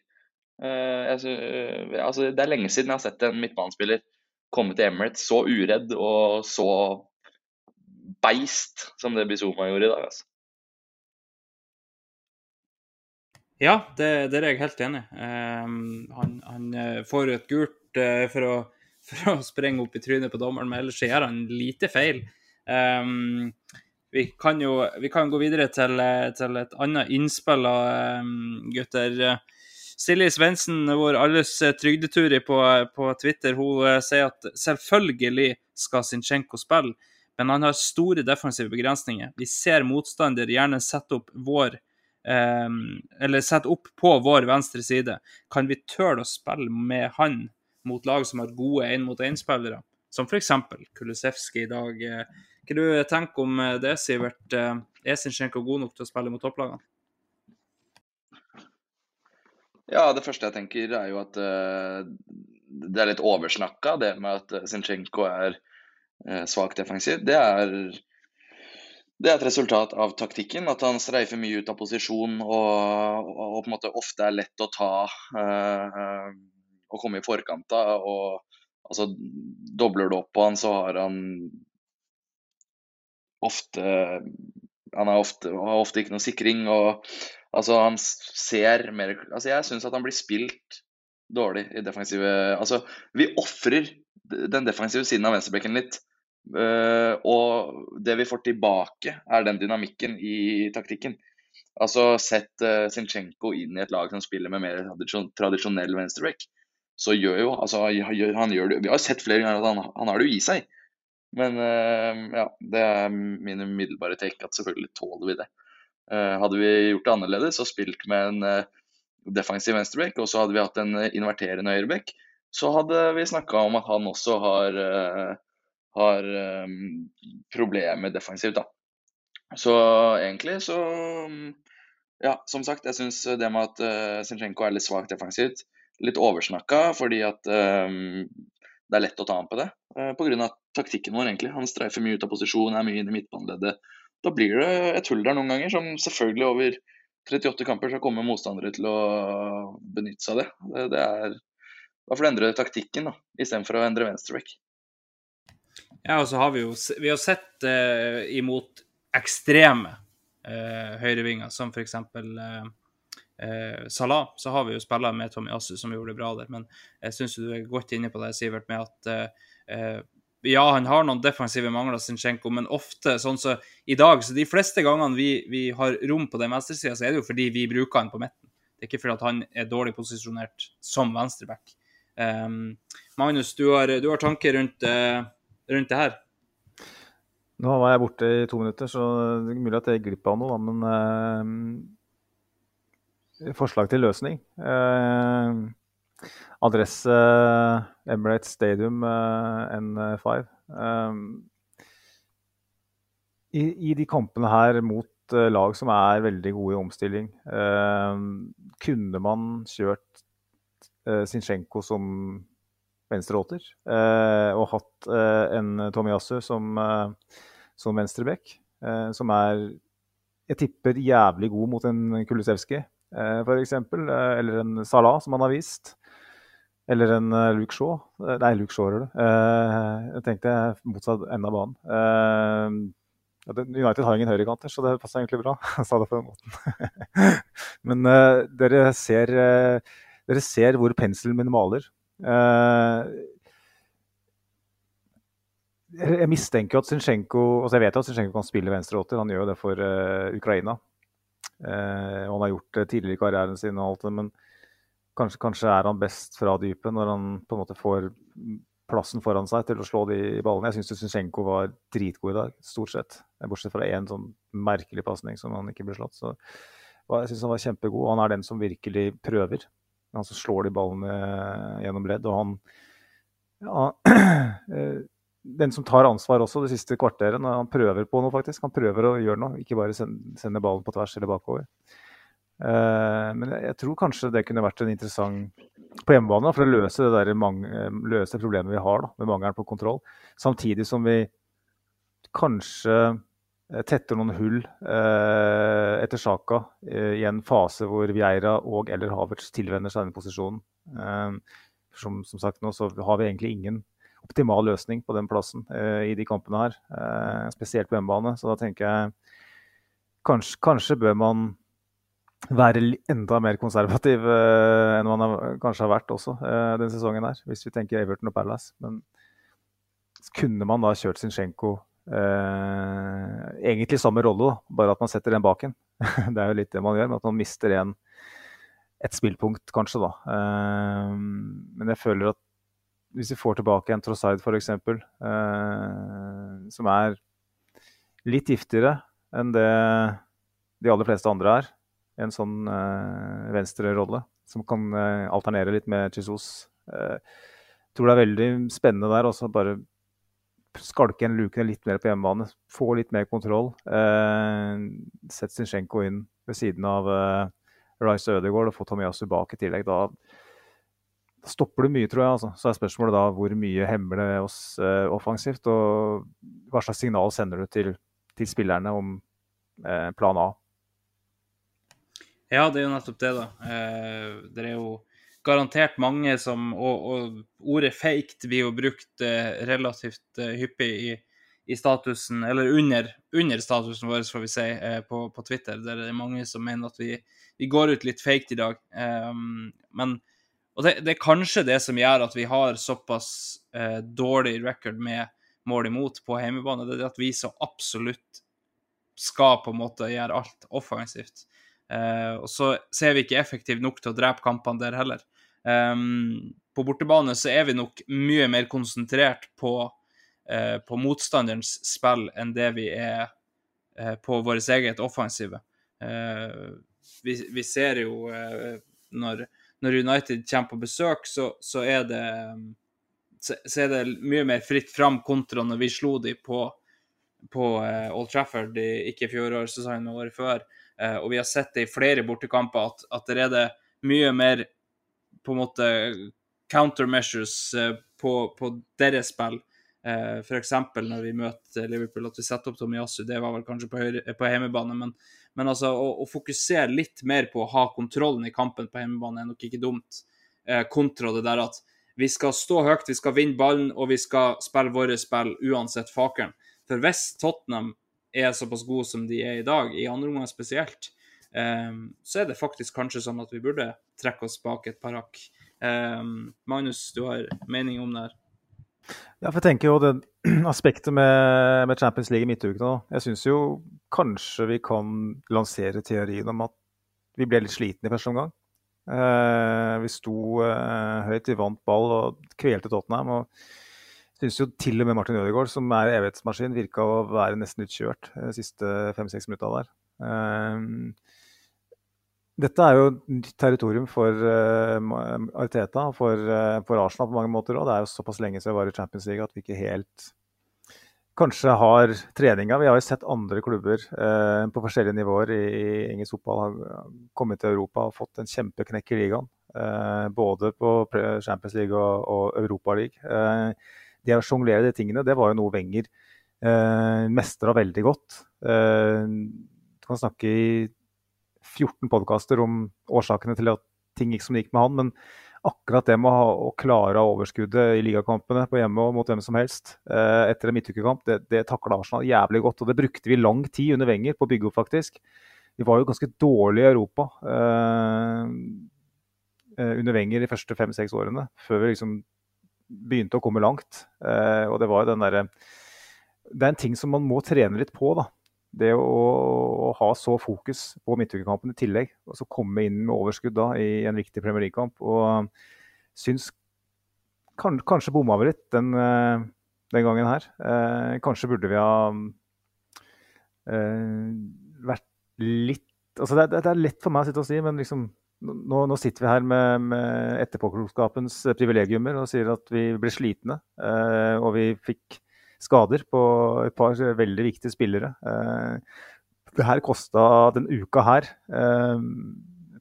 S5: Jeg, altså, det er lenge siden jeg har sett en midtbanespiller komme til Emirates så uredd og så beist som det Bizoma gjorde i dag. Altså.
S3: Ja, det, det, er jeg helt enig. Um, han, han, eh, får et gult uh, for, å, for, å, sprenge opp i trynet på dommeren, men ellers gjør han lite feil. Um, vi kan jo vi kan gå videre til, til et annet innspill, um, gutter. Silje Svendsen, vår alles trygdetur på, på Twitter, hun sier at selvfølgelig skal Zinchenko spille, men han har store defensive begrensninger. Vi ser motstander gjerne sette opp vår eller sette opp på vår venstre side. Kan vi tøle å spille med han mot lag som har gode én-mot-én-spillere, som f.eks. Kulusevski i dag? Hva du tenker om eh, det, Sivert? Eh, er Sinchenko god nok til å spille mot topplagene?
S5: Ja, det første jeg tenker er jo at uh, det er litt oversnakka, det med at Zinchenko er uh, defensiv. Det er, det er, et resultat av taktikken. At han streifer mye ut av posisjon og, og, på en måte ofte er lett å ta øh, og komme i forkant av. Og altså, dobler du opp på han, så har han ofte Han ofte, har ofte ikke noe sikring. og altså Han ser mer altså Jeg syns at han blir spilt dårlig i defensive Altså, vi ofrer den defensive siden av venstrebekken litt. Uh, og det vi får tilbake, er den dynamikken i taktikken. Altså Sett uh, Sinchenko inn i et lag som spiller med mer tradisjonell venstreback. Så gjør jo altså, han gjør det Vi har sett flere ganger at han, han har det jo i seg. Men uh, ja, det er min umiddelbare take at selvfølgelig tåler vi det. Uh, hadde vi gjort det annerledes og spilt med en defensiv venstreback, og så hadde vi hatt en inverterende høyreback, så hadde vi snakka om at han også har, har um, problemer defensivt, da. Så egentlig så Ja, som sagt, jeg syns det med at uh, Zinchenko er litt svakt defensivt, litt oversnakka fordi at um, det er lett å ta ham på det. Uh, Pga. taktikken vår, egentlig. Han streifer mye ut av posisjon, er mye inn i midtbaneleddet. Da blir det et hull der noen ganger, som selvfølgelig over 38 kamper så kommer motstandere til å benytte seg av det. Det, det er Da får du endre taktikken da, istedenfor å endre venstreback.
S3: Ja, og så har vi jo vi har sett uh, imot ekstreme uh, høyrevinger, som f.eks. Uh, eh, Salah, så har vi jo spillere med Tommy Assu som gjorde det bra der. Men jeg syns du er godt inne på det, Sivert, med at eh, ja, han har noen defensive mangler, Sinchenko, men ofte sånn som så, i dag Så de fleste gangene vi, vi har rom på den venstresida, så er det jo fordi vi bruker han på midten. Det er ikke fordi han er dårlig posisjonert som venstreback. Um, Magnus, du har, du har tanker rundt, uh, rundt det her?
S4: Nå var jeg borte i to minutter, så det er mulig at jeg gikk glipp av noe, men eh, forslag til løsning. Eh, adresse Emirates Stadium eh, N5. Eh, i, i, de kampene her mot eh, lag som er veldig gode i omstilling, eh, kunne man kjørt eh, Zinchenko som venstreåter og hatt en Tomiyasu som, som venstreback, som er jeg tipper jævlig god mot en Kulisevskij. Eh, f.eks. Eh, eller en Salah, som han har vist. Eller en eh, Luke Shaw. Nei, Luke Shaw, er det. Jeg tenkte motsatt ende av banen. United har ingen høyrekanter, så det passer egentlig bra. Jeg sa det på den måten. Men dere, ser, dere ser hvor penselen min maler. Uh, jeg mistenker at Zinchenko altså Jeg vet at Zinchenko kan spille venstreåtter, han gjør jo det for Ukraina. og han har gjort det tidligere i karrieren sin, og alt det, men kanskje, kanskje er han best fra dypet når han på en måte får plassen foran seg til å slå de ballene. Jeg syns Zinchenko var dritgod i dag, stort sett. Bortsett fra én sånn merkelig pasning som han ikke ble slått. Så jeg syns han var kjempegod. Og Han er den som virkelig prøver. Han som slår de ballene gjennom ledd. Og han ja, eh, Den som tar ansvar også det siste kvarteret. Han prøver på noe, faktisk. Han prøver å gjøre noe, ikke bare sende ballen på tvers eller bakover. Uh, men jeg, tror kanskje det kunne vært en interessant på hjemmebane for å løse det, der eh, løse problemet vi har da, med mangelen på kontroll. Samtidig som vi kanskje eh, tetter noen hull eh, etter Sjaka eh, i en fase hvor Vieira og eller Havertz tilvenner seg denne posisjonen. Eh, som, som, sagt nå så har vi egentlig ingen optimal løsning på den plassen eh, i de kampene her. spesielt på hjemmebane. Så da tenker jeg kanskje, kanskje bør man være enda mer konservativ enn man har, kanskje har vært også denne sesongen her, hvis vi tenker Everton og Palace. Men kunne man da kjørt Zinchenko egentlig samme rolle, bare at man setter den bak en? det er jo litt det man gjør, men at man mister en, et spillpunkt, kanskje, da. men jeg føler at hvis vi får tilbake en Trossard, f.eks., uh, som er litt giftigere enn det de aller fleste andre er, en sånn uh, venstrerolle som kan uh, alternere litt med Jesus. Uh, tror det er veldig spennende der også bare skalke igjen lukene litt mer på hjemmebane. Få litt mer kontroll. Eh, Sett Zinchenko inn ved siden av eh, Rice Ødegaard og få Tomiasu bak i tillegg. Da, da stopper du mye, tror jeg. Altså. Så er spørsmålet da hvor mye hemmer det oss eh, offensivt, og hva slags signal sender du til, til spillerne om plan A.
S3: Ja, det er jo nettopp det, da. Eh, det er jo garantert mange som Og, og ordet 'faked' blir jo brukt eh, relativt eh, hyppig i, i, statusen, eller under, under, statusen vår, får vi si, eh, på, på, Twitter. Der det er mange som mener at vi, vi går ut litt faked i dag. Um, men og det, det, er kanskje det som gjør at vi har såpass uh, dårlig record med mål imot på hjemmebane. Det er at vi så absolutt skal på en måte gjøre alt offensivt. Uh, og så ser vi ikke effektivt nok til å drepe kampene der heller. Um, på bortebane så er vi nok mye mer konsentrert på, uh, på motstanderens spill enn det vi er uh, på vårt eget offensive. Vi, vi, ser jo når, når, United kommer på besøk, så, så, er det, så, så, er det mye mer fritt fram kontra når vi slo dem på, på Old Trafford, ikke i fjorårssesongen, men året før. Og vi har sett det i flere bortekamper at, at det er det mye mer på en måte countermeasures eh, på, på deres spill. Uh, F.eks. når vi møter Liverpool, at vi setter opp Tomiyasu. Det var vel kanskje på, høyre, på hjemmebane, men, men altså, å, å, fokusere litt mer på å ha kontrollen i kampen på hjemmebane er nok ikke dumt. Uh, kontra det der at vi skal stå høyt, vi skal vinne ballen og vi skal spille våre spill uansett fakeren. For hvis Tottenham er såpass gode som de er i dag, i andre omgang spesielt, um, så er det faktisk kanskje sånn at vi burde trekke oss bak et par hakk. Um, Magnus, du har mening om det her?
S4: Ja, for jeg tenker jo det aspektet med, med Champions League i midtuken nå. Jeg syns jo kanskje vi kan lansere teorien om at vi ble litt slitne i første omgang. Uh, vi sto uh, høyt, vi vant ball og kvelte Tottenham. og syns jo til og med Martin Ødegaard, som er evighetsmaskin, virka å være nesten utkjørt de siste fem-seks minutta der. Um, dette er jo nytt territorium for uh, Arteta og for, uh, for, Arsenal på mange måter. Og det er jo såpass lenge siden vi var i Champions League at vi ikke helt kanskje har treninga. Vi har jo sett andre klubber uh, på forskjellige nivåer i, i engelsk fotball har kommet til Europa og fått en kjempeknekk i ligaen. både på Champions League og, og Europa League det å sjonglere de tingene, det var jo noe Wenger eh, mestra veldig godt. Uh, du kan snakke i 14 podkaster om årsakene til at ting gikk som det gikk med han. Men akkurat det med å, ha, å klare overskuddet i ligakampene på hjemme og mot hvem som helst eh, etter en midtukekamp, det, det takla Arsenal jævlig godt. Og det brukte vi lang tid under Wenger på å bygge opp, faktisk. Vi var jo ganske dårlige i Europa eh, eh under Wenger de første fem-seks årene, før vi liksom begynte å komme langt. Eh, og det var jo den derre Det er en ting som man må trene litt på, da. Det å, å ha så fokus på midtukekampen i tillegg, og så komme inn med overskudd da i en viktig Premier League-kamp. Og syns kan, Kanskje bomma vi litt den, eh, den gangen her. Eh, kanskje burde vi ha eh, vært litt altså det, det, er lett for meg å sitte og si, men liksom nå, nå, sitter vi her med, med etterpåklokskapens privilegiumer og sier at vi ble slitne. Eh, og vi fikk skader på et par veldig viktige spillere. Eh, det her kosta den uka her, eh,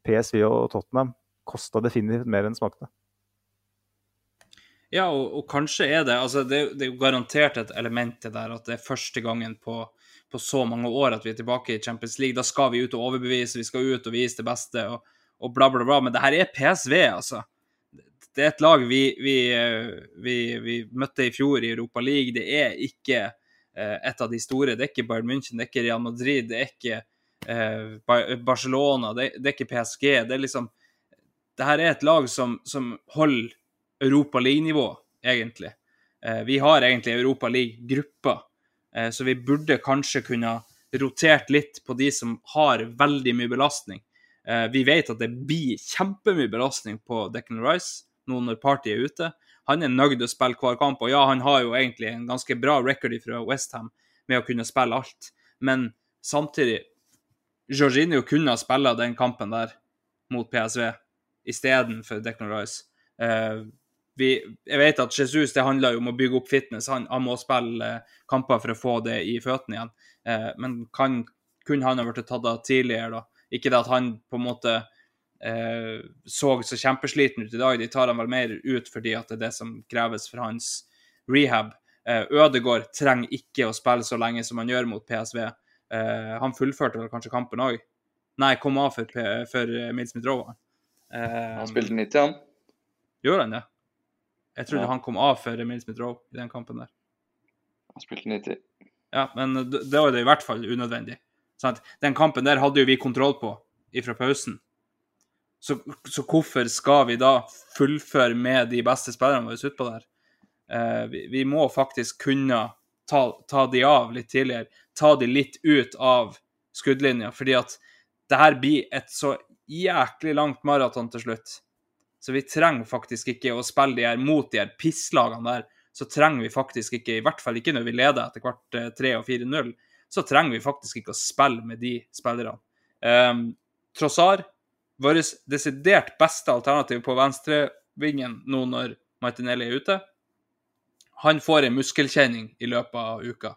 S4: PSV og Tottenham, kosta definitivt mer enn smakte.
S3: Ja, og, og, kanskje er det altså det, det, er jo garantert et element det der at det er første gangen på, på, så mange år at vi er tilbake i Champions League. Da skal vi ut og overbevise, vi skal ut og vise det beste. og og bla, bla, bla. Men det her er PSV, altså. Det er et lag vi, vi, vi, vi møtte i fjor i Europa League. Det er ikke eh, et av de store. Det er ikke Bayern München, det er ikke Real Madrid, det er ikke eh, Barcelona, det, er ikke PSG. Det er liksom Det her er et lag som, som holder Europa League-nivå, egentlig. Eh, vi har egentlig Europa League-grupper, eh, så vi burde kanskje kunne rotert litt på de som har veldig mye belastning. Eh, vi vet at det blir kjempemye belastning på Declan Rice nå når Party er ute. Han er nøyd å spille hver kamp, og ja, han har jo egentlig en ganske bra record fra Westham med å kunne spille alt. Men samtidig Jorginho kunne ha spilt den kampen der mot PSV istedenfor Declan Rice. Uh, vi, jeg vet at Jesus det handler jo om å bygge opp fitness. Han, han må spille uh, kamper for å få det i føttene igjen. Uh, men kan, kunne han ha blitt tatt av tidligere, da? Ikke det at han på en måte eh, så så kjempesliten ut i dag, de tar han vel mer ut fordi at det er det som kreves for hans rehab. Eh, Ødegård trenger ikke å spille så lenge som han gjør mot PSV. Eh, han fullførte vel kanskje kampen òg? Nei, kom av for, for Emil Smith-Rowe.
S5: Eh, han spilte 90, han.
S3: Gjorde han det? Jeg trodde ja. han kom av for Mils Smith-Rowe i den kampen der.
S5: Han spilte 90.
S3: Ja, men da er det i hvert fall unødvendig. Sant? Den kampen der hadde jo vi kontroll på ifra pausen. Så, så, hvorfor skal vi da fullføre med de beste spillerne våre utpå der? Eh, vi, vi, må faktisk kunne ta, ta, de av litt tidligere. Ta de litt ut av skuddlinja, fordi at det her blir et så jæklig langt maraton til slutt. Så vi trenger faktisk ikke å spille de her mot de her pisslagene der. Så trenger vi faktisk ikke, i hvert fall ikke når vi leder etter hvert 3 og 4-0 så trenger vi faktisk ikke å spille med de spillerne. Um, Trossar, vårt desidert beste alternativ på venstrevingen nå når Martinelli er ute, han får en muskelkjenning i løpet av uka.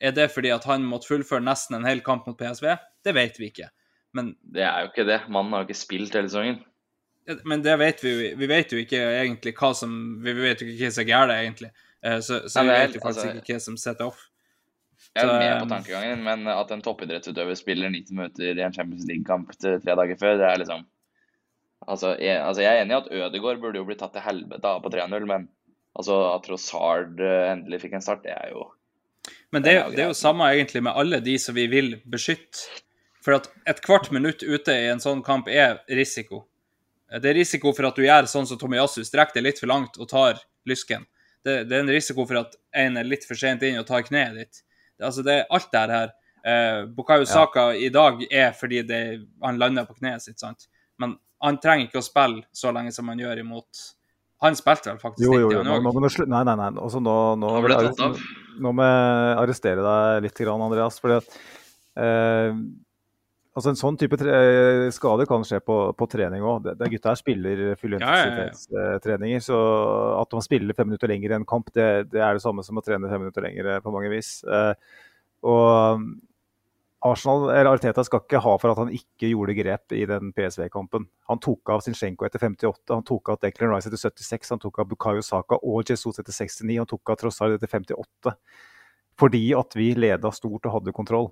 S3: Er det fordi at han måtte fullføre nesten en hel kamp mot PSV? Det vet vi ikke. Men
S5: Det er jo ikke det. Mannen har jo ikke spilt hele sesongen.
S3: Men det vet vi. Vi vet jo ikke egentlig hva som Vi vet jo ikke hva som er galt, egentlig. Så, så, Nei, vi vet jo faktisk altså, ikke hva som setter off.
S5: Jeg er med på tankegangen, men at en toppidrettsutøver spiller 90 minutter i en Champions League-kamp tre dager før, det er liksom altså jeg, altså jeg, er enig i at Ødegaard burde jo bli tatt til helvete av på 3-0, men altså at Trossard eh, endelig fikk en start, det er jo
S3: Men det, det, er jo samme egentlig med alle de som vi vil beskytte. For at et kvart minutt ute i en sånn kamp er risiko. Det er risiko for at du gjør sånn som Tomiyasu, strekker deg litt for langt og tar lysken. Det, det, er en risiko for at en er litt for sent inn og tar kneet ditt. Altså, det er alt det her. Eh, Bukayo Saka ja. i dag er fordi det, han lander på kneet sitt, sant. Men han trenger ikke å spille så lenge som han gjør imot Han spilte vel faktisk
S4: jo, jo, jo. Nå, nå, nei, nei, nei. Også nå, nå, nå, nå må jeg arrestere deg litt, Andreas. fordi at uh, Altså En sånn type skade kan skje på, på trening òg. Gutta her spiller fullintensitetstreninger. Ja, ja, ja. Så at man spiller fem minutter lenger i en kamp, det, det, er det samme som å trene fem minutter lenger på mange vis. Eh, og Arsenal, eller Arteta skal ikke ha for at han ikke gjorde grep i den PSV-kampen. Han tok av Zinchenko etter 58, han tok av Declan Rice etter 76, han tok av Bukayo Saka og Jesus etter 69, han tok av Trossard etter 58. Fordi at vi leda stort og hadde kontroll.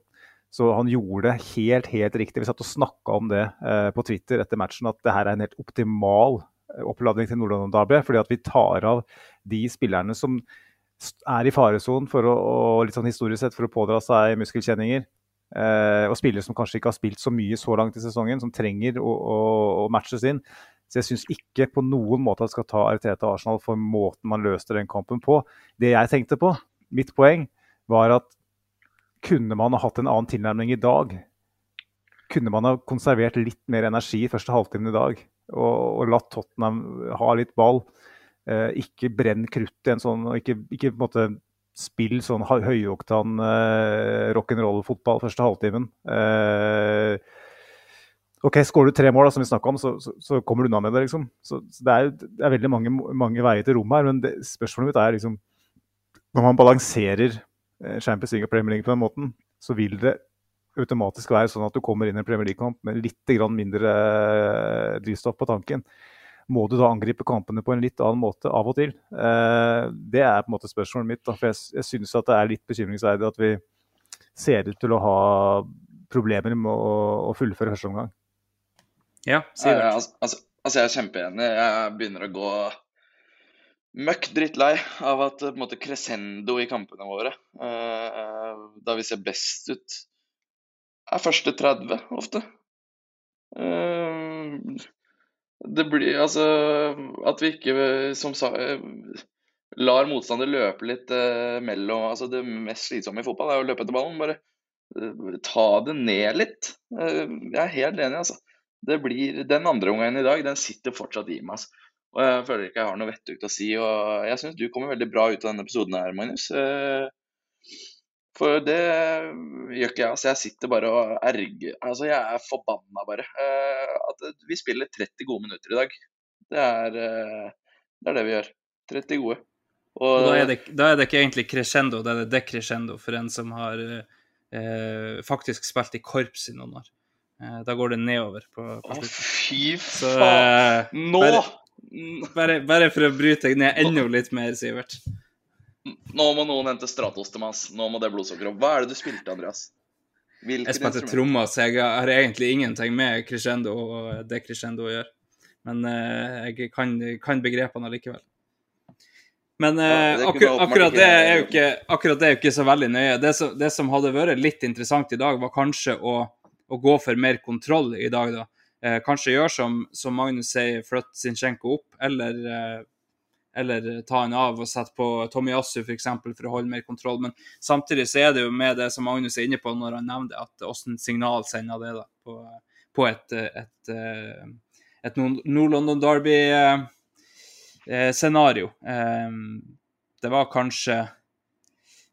S4: Så han gjorde det helt, helt riktig. Vi satt og snakka om det eh, på Twitter etter matchen, at det her er en helt optimal eh, oppladning til Nordland Derby. Fordi at vi tar av de spillerne som er i faresonen for og litt sånn historisk sett for å pådra seg muskelkjenninger. Eh, og spillere som kanskje ikke har spilt så mye så langt i sesongen, som trenger å, å, å matches inn. Så jeg syns ikke på noen måte at det skal ta Ariteta Arsenal for måten man løste den kampen på. Det jeg tenkte på, mitt poeng, var at kunne man ha hatt en annen tilnærming i dag? Kunne man ha konservert litt mer energi i første halvtimen i dag? Og, og latt Tottenham ha litt ball? Eh, ikke brenn kruttet i en sånn Ikke, ikke på en måte spill sånn høyoktan eh, rock'n'roll-fotball første halvtimen. Eh, OK, skårer du tre mål, da, som vi snakka om, så, så, så, kommer du unna med det. liksom. Så, så det, er, det, er, veldig mange, mange, veier til rom her. Men det, spørsmålet mitt er liksom Når man balanserer Champions League og Premier League på den måten, så vil det automatisk være sånn at du kommer inn i en Premier League-kamp med litt mindre eh, drivstoff på tanken. Må du da angripe kampene på en litt annen måte av og til? Eh, det er på en måte spørsmålet mitt. For jeg, synes at det er litt bekymringsverdig at vi ser ut til å ha problemer med å, fullføre første omgang.
S3: Ja, Sivert.
S5: du. altså, altså, altså, jeg er kjempeenig. Jeg begynner å gå møkk drittlei av at på en måte crescendo i kampene våre, uh, da vi ser best ut, er første 30 ofte. Uh, det blir altså At vi ikke, som sa lar motstander løpe litt uh, mellom altså Det mest slitsomme i fotball er å løpe etter ballen. Bare ta det ned litt. jeg er helt enig, altså det blir, Den andre omgangen i dag den sitter fortsatt i meg. Altså. Og Jeg føler ikke jeg har noe vettugt å si. og Jeg syns du kommer veldig bra ut av denne episoden her, Magnus. Eh, for det gjør ikke jeg. altså Jeg sitter bare og erger Altså Jeg er forbanna, bare. Eh, at vi spiller 30 gode minutter i dag. Det er, eh, det, er det vi gjør. 30 gode.
S3: Og, da, er det, da, er det, ikke egentlig crescendo, det er det decrescendo for en som har eh, faktisk spilt i korps i noen år. Eh, da går det nedover på, på
S5: slutten. Å, fy faen! Eh, Nå!
S3: Bare, bare, bare, for å bryte deg ned enda litt mer, Sivert.
S5: Nå må noen hente Stratos til meg. Nå må det blodsukkeret opp. Hva er det du spilte, Andreas?
S3: Hvilken jeg spilte trommer, så jeg har egentlig ingenting med crescendo og decrescendo å gjøre. Men uh, jeg kan, kan begrepene allikevel. Men uh, akkur akkurat, det ikke, akkurat det er jo ikke så veldig nøye. Det som, det som hadde vært litt interessant i dag, var kanskje å å gå for mer kontroll i dag, da. Eh, kanskje gjøre som, som, Magnus sier, flytte Zinchenko opp, eller, eh, eller ta han av og sette på Tommy Assu f.eks. For, for å holde mer kontroll. Men samtidig så er det jo med det som Magnus er inne på når han nevner det, at åssen signal sender det da på, på et, et, et, et Nord-London Derby-scenario. Eh, det var kanskje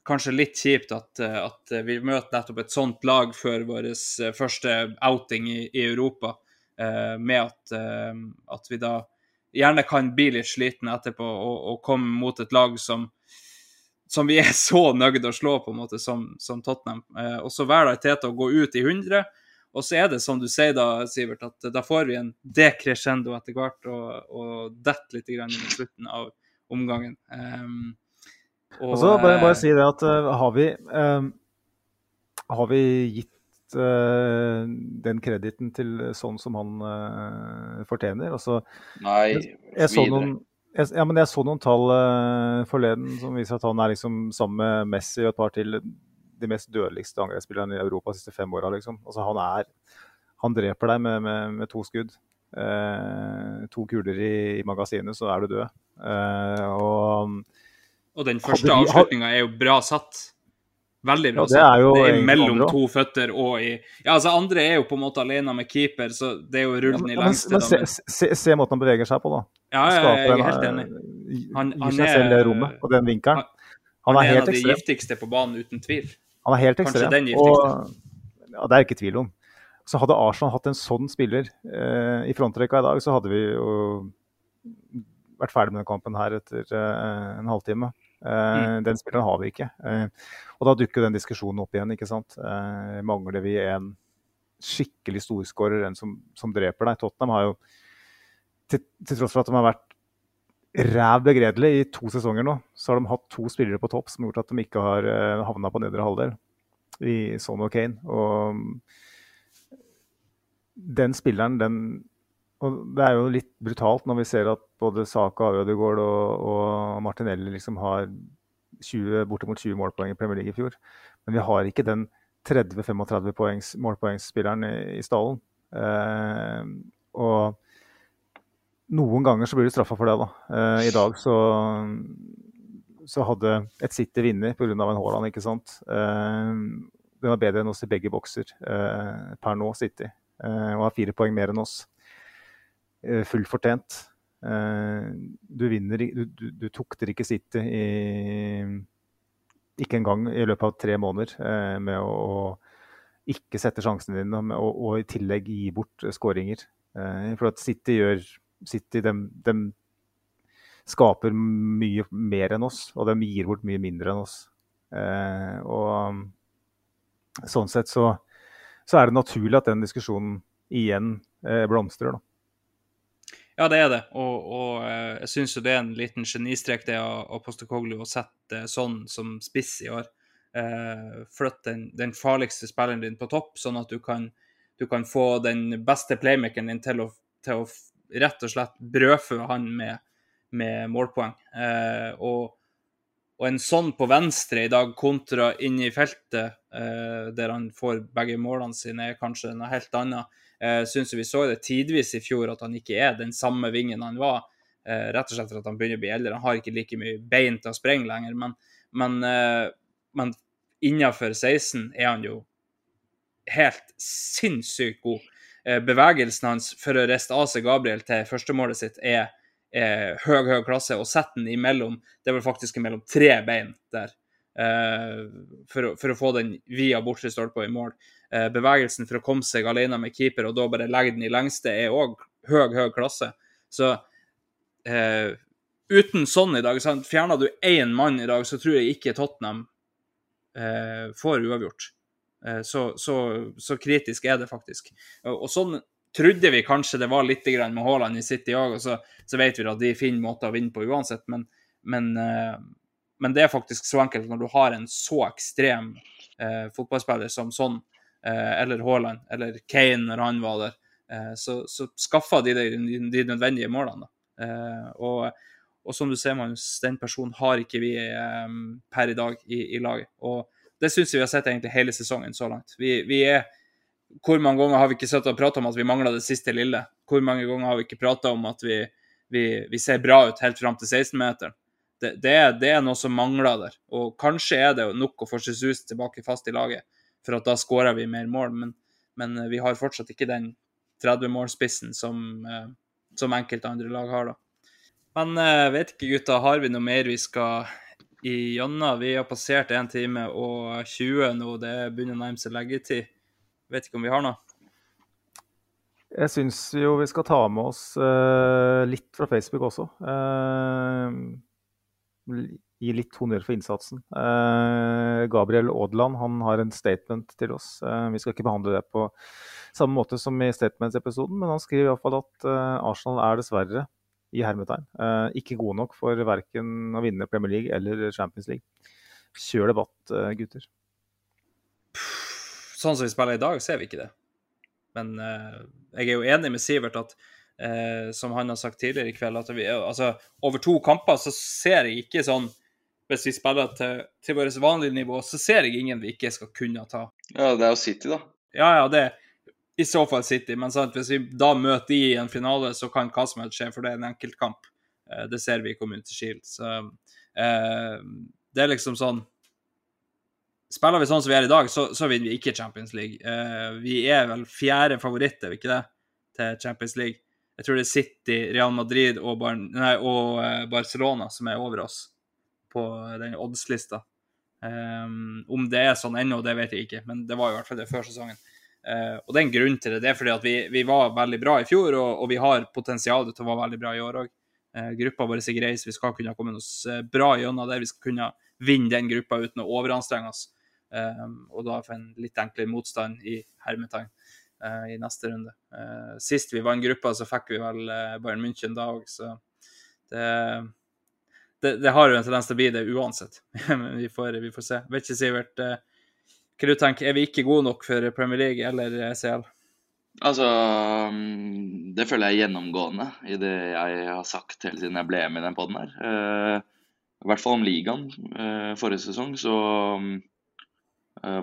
S3: kanskje litt kjipt at, eh, at, vi møter nettopp et sånt lag før vår eh, første outing i, i Europa, eh, med at, eh, at, vi da gjerne kan bli litt slitne etterpå og, og komme mot et lag som, som vi er så nøyd å slå, på en måte, som, som Tottenham. Eh, og så velger Teta å gå ut i 100. Og så er det som du sier da, Sivert, at da får vi en decrescendo etter hvert og, og detter litt grann i slutten av omgangen. Um,
S4: og, så bare, bare, si det at uh, har vi um, Har vi gitt den krediten til sånn som han fortjener? Altså,
S5: Nei,
S4: jeg, jeg så noen jeg, ja, men jeg så noen tall forleden som viser at han er liksom sammen med Messi og et par til de mest dødeligste angrepsspillerne i Europa de siste fem åra. Liksom. Altså, han, er, han dreper deg med, med, med to skudd. to kuler i, i, magasinet, så er du død. og
S3: og den første avslutninga er jo bra satt. Veldig bra
S4: ja, det er
S3: Det er mellom to føtter og i Ja, altså andre er jo på en måte alene med keeper, så det er jo rullen ja, i lengste.
S4: Men, men se, se, se, måten han beveger seg på, da.
S3: Ja, jeg er helt enig.
S4: Han, han gir seg selv det rommet og den vinkelen.
S3: Han, han er, er en av de giftigste på banen, uten tvil.
S4: Han er helt ekstrem. Kanskje den giftigste. Og, ja, det er ikke tvil om. Så hadde Arsenal hatt en sånn spiller eh, i frontrekka i dag, så hadde vi jo vært ferdig med den kampen her etter eh, en halvtime. Eh, mm. Den spilleren har vi ikke. Uh, og da dukker den diskusjonen opp igjen. ikke sant? mangler vi en skikkelig storskårer, en som, som, dreper deg? Tottenham har jo, til, til tross for at de har vært ræv begredelig i to sesonger nå, så har de hatt to spillere på topp som har gjort at de ikke har eh, havna på nedre halvdel. i Son og Kane. Og den spilleren, den og Det er jo litt brutalt når vi ser at både Saka, Ødegaard og, og Martinelli liksom har 20, bortimot 20 målpoeng i Premier League i fjor. Men vi har ikke den 30-35 poengs, målpoengsspilleren i, i stallen. Eh, og noen ganger så blir du straffa for det. da. Eh, I dag så, så hadde et City vunnet pga. en Haaland, ikke sant. Eh, den var bedre enn oss i begge bokser eh, per nå, City. Eh, og har fire poeng mer enn oss. Eh, fullt fortjent. Eh, du vinner du, du, du tukter ikke City i ikke engang i løpet av tre måneder eh, med å, ikke sette sjansene dine og, og, i tillegg gi bort skåringer. Eh, for at City gjør City de, de, skaper mye mer enn oss, og de gir bort mye mindre enn oss. Og sånn sett så, så, er det naturlig at den diskusjonen igjen blomstrer. da.
S3: Ja, det er det. Og, og eh, jeg syns jo det er en liten genistrek det av Postekoglu å sette sånn som spiss i år. Eh, Flytt den, den, farligste spilleren din på topp, sånn at du kan, du kan få den beste playmakeren din til å, til å rett og slett brødfø han med, med målpoeng. Eh, og, og, en sånn på venstre i dag kontra inn i feltet, eh, der han får begge målene sine, er kanskje noe helt annet. Uh, Syns vi så det tidvis i fjor, at han ikke er den samme vingen han var. Eh, rett og slett for at han begynner å bli eldre. Han har ikke like mye bein til å sprenge lenger. Men, men, eh, men innenfor 16 er han jo helt sinnssykt god. bevegelsen hans for å riste av seg Gabriel til førstemålet sitt er, er høy, høy klasse. Og sette den imellom, det er vel faktisk mellom tre bein der. For å, for, å, få den via bortre stolpe i mål. Eh, bevegelsen for å komme seg alene med keeper og da bare legge den i lengste, er òg høy, høy klasse. Så eh, uten sånn i dag, sant? fjerner du én mann i dag, så tror jeg ikke Tottenham eh, får uavgjort. Eh, så, så, så, kritisk er det faktisk. Og, og, sånn trodde vi kanskje det var litt med Haaland i City òg, og så, så, vet vi at de finner måter å vinne på uansett. Men, men, eh, men, det er faktisk så enkelt når du har en så ekstrem eh, fotballspiller som sånn, eller Haaland, eller Kane når han var der, eh, så, så skaffa de de, de nødvendige målene. Eh, og, og, som du ser, Magnus, den personen har ikke vi per i dag i, i laget. Og det syns vi har sett egentlig hele sesongen så langt. Vi, vi er Hvor mange ganger har vi ikke sittet og prata om at vi mangler det siste lille? Hvor mange ganger har vi ikke prata om at vi, vi, vi, ser bra ut helt fram til 16-meteren? Det, det, det, er noe som mangler der. Og kanskje er det nok å få Jesus tilbake fast i laget for at da skårer vi mer mål. Men, men, eh, vi har fortsatt ikke den 30-målspissen som, eh, som enkelte andre lag har, da. Men jeg eh, vet ikke, gutta, har vi noe mer vi skal igjennom? Vi har passert 1 time og 20 nå, det begynner å nærme seg leggetid. Vet ikke om vi har noe?
S4: Jeg syns jo vi skal ta med oss uh, litt fra Facebook også. Uh, gi litt honnør for innsatsen. Eh, Gabriel Aadland han har en statement til oss. Eh, vi skal ikke behandle det på samme måte som i statements-episoden, men han skriver iallfall at eh, Arsenal er dessverre i hermetegn eh, ikke gode nok for verken å vinne Premier League eller Champions League. Kjør debatt, eh, gutter.
S3: Sånn som vi spiller i dag, ser vi ikke det. Men eh, jeg er jo enig med Sivert at som han har sagt tidligere i kveld, at vi, altså, over to kamper så ser jeg ikke sånn hvis vi spiller til, til vårt vanlige nivå, så ser jeg ingen vi ikke skal kunne ta.
S5: Ja, det er jo City, da.
S3: Ja, ja, det i så fall City. Men sant, hvis vi da møter de i en finale, så kan hva som helst skje, for det er en enkeltkamp. Eh, det ser vi i Community Shield. Så eh, det er liksom sånn Spiller vi sånn som vi er i dag, så, så vinner vi ikke Champions League. Eh, vi er vel fjerde favoritt, er vi ikke det, til Champions League? Jeg tror det er City, Real Madrid og, Bar nei, og eh, Barcelona som er over oss på den oddslista. Um, om det er sånn ennå, det vet jeg ikke, men det var i hvert fall det før sesongen. Uh, og det er en grunn til det. Det er fordi at vi, vi var veldig bra i fjor, og, og, vi har potensial til å være veldig bra i år òg. Uh, eh, gruppa vår er grei, så vi skal kunne komme oss uh, bra gjennom det. Vi skal kunne vinne den gruppa uten å overanstrenge oss. Um, og da få en litt enklere motstand i hermetegn uh, i neste runde. sist vi vant gruppa, så fikk vi vel Bayern München da òg, så det det, det, har jo en tendens til å bli det uansett. Men vi får, vi får se. Vet ikke, Sivert. Eh, Hva du tenker Er vi ikke gode nok for Premier League eller CL?
S5: Altså, mm, det føler jeg er gjennomgående i det jeg har sagt hele siden jeg ble med i den poden her. Eh, I hvert fall om ligaen. Eh, forrige sesong så mm,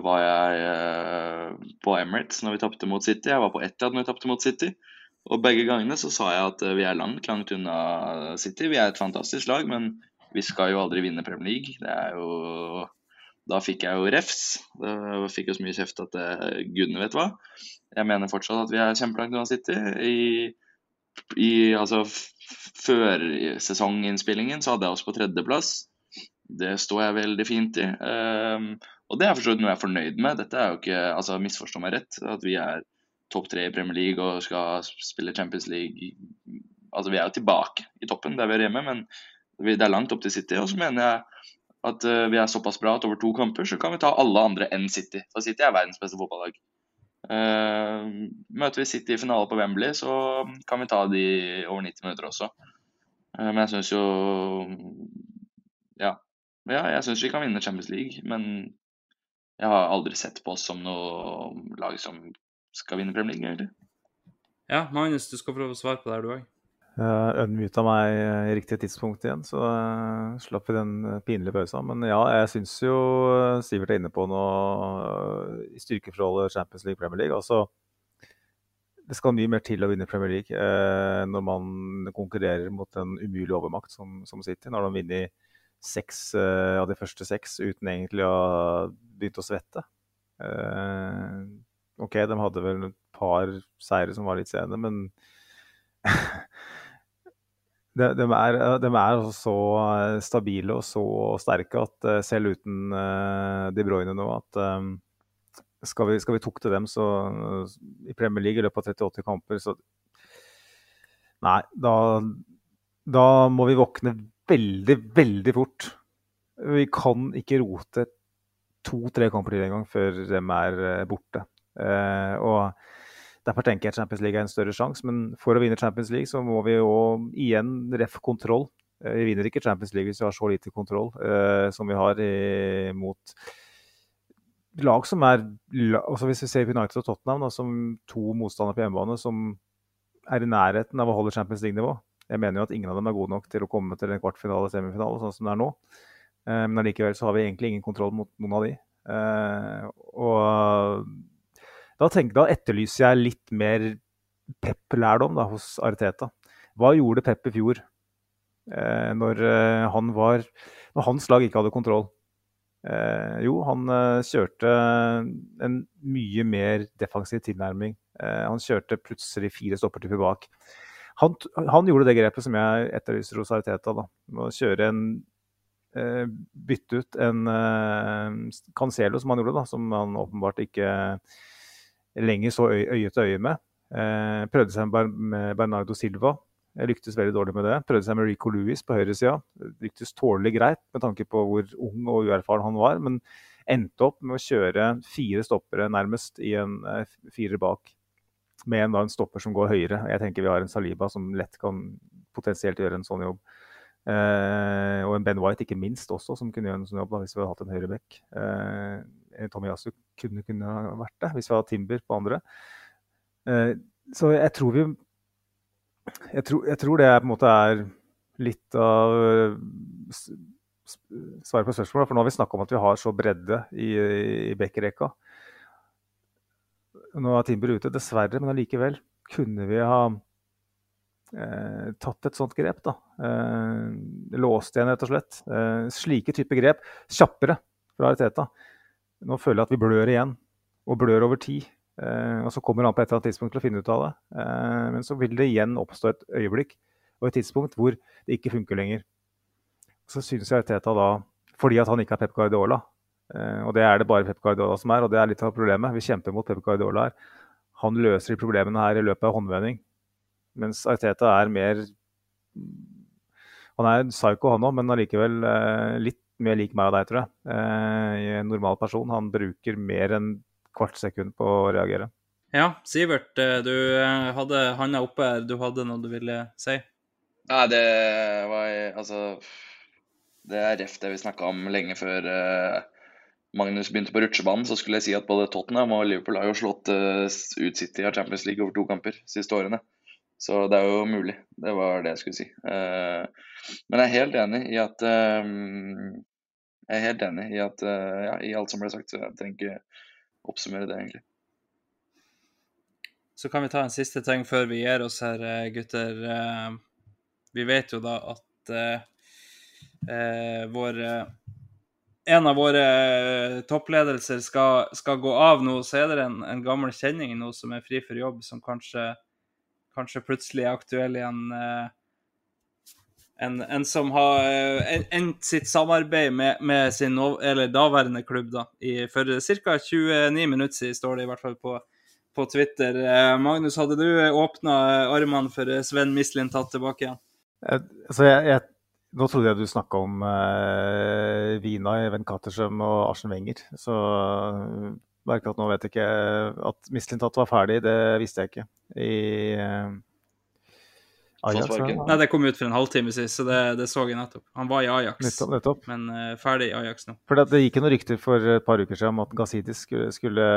S5: var jeg på Emirates når vi tapte mot City. Jeg var på Etiad når vi tapte mot City. Og begge gangene så sa jeg at vi er langt, langt unna City. Vi er et fantastisk lag, men vi skal jo aldri vinne Premier League. Det er jo Da fikk jeg jo refs. Da fikk jeg så mye kjeft at eh, gudene vet hva. Jeg mener fortsatt at vi er kjempelangt unna City. I, i altså før sesonginnspillingen så hadde jeg oss på tredjeplass. Det står jeg veldig fint i. Um, og det er for så vidt noe jeg er fornøyd med. Dette er jo ikke altså Misforstå meg rett. At vi er topp tre i Premier League og skal spille Champions League Altså, vi er jo tilbake i toppen der vi er hjemme, men det er langt opp til City. Og så mener jeg at eh, vi er såpass bra at over to kamper så kan vi ta alle andre enn City. For City er verdens beste fotballag. Eh, møter vi City i finale på Wembley, så kan vi ta de over 90 minutter også. Eh, men jeg syns jo Ja. ja jeg syns vi kan vinne Champions League, men jeg har aldri sett på oss som noe lag som skal vinne Premier League, egentlig.
S3: Ja, Magnus, du skal prøve å svare på det her, du òg.
S4: Jeg unmuta meg i riktig tidspunkt igjen, så uh, slapp vi den eh, pinlige pausa. Men ja, jeg syns jo eh, Sivert er inne på noe eh, i styrkeforholdet Champions League Premier League. Altså, det skal mye mer til å vinne Premier League eh, når man konkurrerer mot en umulig overmakt som, som City. Når de har vunnet seks eh, av de første seks uten egentlig å ha begynt å svette. Eh, OK, de hadde vel et par seire som var litt sene, men de, de, er, de er så eh, stabile og så sterke at eh, selv uten eh, De Bruyne nå at skal, vi, skal vi tukte dem så, i Premier League i løpet av 38 kamper, så Nei, da, da må vi våkne veldig, veldig fort. Vi kan ikke rote to-tre kamper til engang før de er borte. Og Derfor tenker jeg Champions League er en større sjanse, men for å vinne Champions League så må vi jo igjen ref kontroll. Eh, Vi vinner ikke Champions League hvis vi har så lite kontroll eh, som vi har i, mot lag som er altså Hvis vi ser United og Tottenham da, som to motstandere på hjemmebane som er i nærheten av å holde Champions League-nivå. Jeg mener jo at ingen av dem er gode nok til å komme til en kvartfinale semifinale, sånn som det er nå. Eh, Men allikevel så har vi egentlig ingen kontroll mot noen av de. Eh, Og da, tenker, da etterlyser jeg litt mer Pep-lærdom hos Arteta. Hva gjorde Pep i fjor, eh, når, eh, han var, når hans lag ikke hadde kontroll? Eh, jo, han eh, kjørte en mye mer defensiv tilnærming. Eh, han kjørte plutselig fire stoppertyper bak. Han, han gjorde det grepet som jeg etterlyser hos Ariteta. da, med Å kjøre en eh, Bytte ut en eh, Cancelo, som han gjorde, da, som han åpenbart ikke lenger så øye, til øye med. Eh, prøvde seg med Bernardo Silva. Jeg lyktes veldig dårlig med det. Prøvde seg med Rico Louis på høyresida. Lyktes tålelig greit med tanke på hvor ung og uerfaren han var, men endte opp med å kjøre fire stoppere nærmest i en eh, firer bak. Med en, da, en stopper som går høyere. Jeg tenker vi har en Saliba som lett kan potensielt gjøre en sånn jobb. Eh, og en Ben White ikke minst også, som kunne gjøre en sånn jobb da, hvis vi hadde hatt en høyreback. Eh, Tommy Yasu kunne, kunne vært det hvis vi hadde Timber på andre. Eh, så jeg tror vi jeg tror, jeg tror det er, på en måte er litt av eh, svaret på spørsmålet. For nå har vi snakka om at vi har så bredde i, i bekkerekka. Nå er Timber ute, dessverre, men allikevel kunne vi ha eh, tatt et sånt grep. da. Eh, låst igjen, rett og slett. Eh, slike typer grep. Kjappere fra Ariteta. Nå føler jeg at vi blør igjen, og blør over tid. Eh, og så kommer han på et eller annet tidspunkt til å finne ut av det. Eh, men så vil det igjen oppstå et øyeblikk og et tidspunkt hvor det ikke funker lenger. Så synes jeg Teta da, fordi at han ikke er Pep Guardiola, eh, og det er det bare Pep Guardiola som er, og det er litt av problemet, vi kjemper mot Pep Guardiola her, han løser de problemene her i løpet av håndvending. Mens Arteta er mer Han er en psycho, han òg, men allikevel eh, litt mer lik meg og deg, tror jeg. Eh, en normal person. Han bruker mer enn kvart sekund på å reagere.
S3: Ja, Sivert, eh, du eh, hadde handa oppe her. Du hadde noe du ville si?
S5: Nei, det var Altså Det er reft det vi snakka om lenge før, eh, Magnus begynte på rutsjebanen, så skulle jeg si at både Tottenham og Liverpool har jo slått ut City av Champions League over to kamper de siste årene. Så det er jo mulig. Det var det jeg skulle si. Uh, men jeg er helt enig i at uh, Jeg er helt enig i at ja, i alt som ble sagt, så jeg trenger ikke oppsummere det, egentlig.
S3: Så kan vi ta en siste ting før vi gir oss her, gutter. Vi vet jo da at vår en av våre eh, toppledelser skal, skal, gå av nå, så er det en, en, gammel kjenning nå som er fri for jobb, som kanskje, kanskje plutselig er aktuell igjen. Eh, en, en, som har eh, endt sitt samarbeid med, med sin eller daværende klubb da, i, for ca. 29 minutter siden, står det i hvert fall på, på Twitter. Magnus, hadde du åpna armene for Sven Mislin tatt tilbake igjen?
S4: Altså, jeg, jeg nå trodde jeg du snakka om eh, Vina, Even Kattersjøm og Arsen Wenger. Så uh, merker at nå vet jeg ikke At Mislintat var ferdig, det visste jeg ikke. I uh,
S3: Ajax, Nei, det kom ut for en halvtime siden, så det, det, så jeg nettopp. Han var i Ajax,
S4: nettopp, nettopp.
S3: men uh, ferdig i Ajax nå.
S4: For det, det gikk noen rykter for et par uker siden om at Gazidis skulle, skulle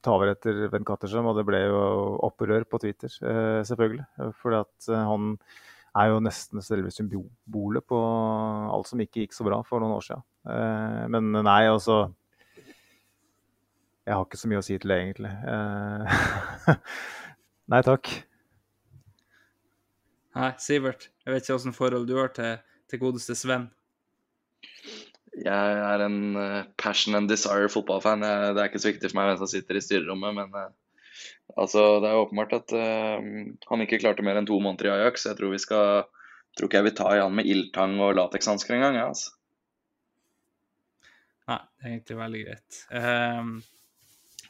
S4: ta over etter Ben Kattersjøm, og det ble jo opprør på Twitter, selvfølgelig. Fordi at han er jo nesten selve symbolet på alt som ikke gikk så bra for noen år siden. Eh, men nei, altså Jeg har ikke så mye å si til det, egentlig. Eh, nei takk.
S3: Nei, Sivert. Jeg vet ikke åssen forhold du har til, til godeste Sven.
S5: Jeg er en uh, passion and desire fotballfan. Det er ikke så viktig for meg hvem som sitter i styrerommet, men uh, Altså, det er åpenbart at uh, han ikke klarte mer enn to måneder i Ajax. Jeg tror vi skal tror ikke jeg vil ta i han med ildtang og latekshansker engang. Ja, altså.
S3: Nei, det er egentlig veldig greit. Um,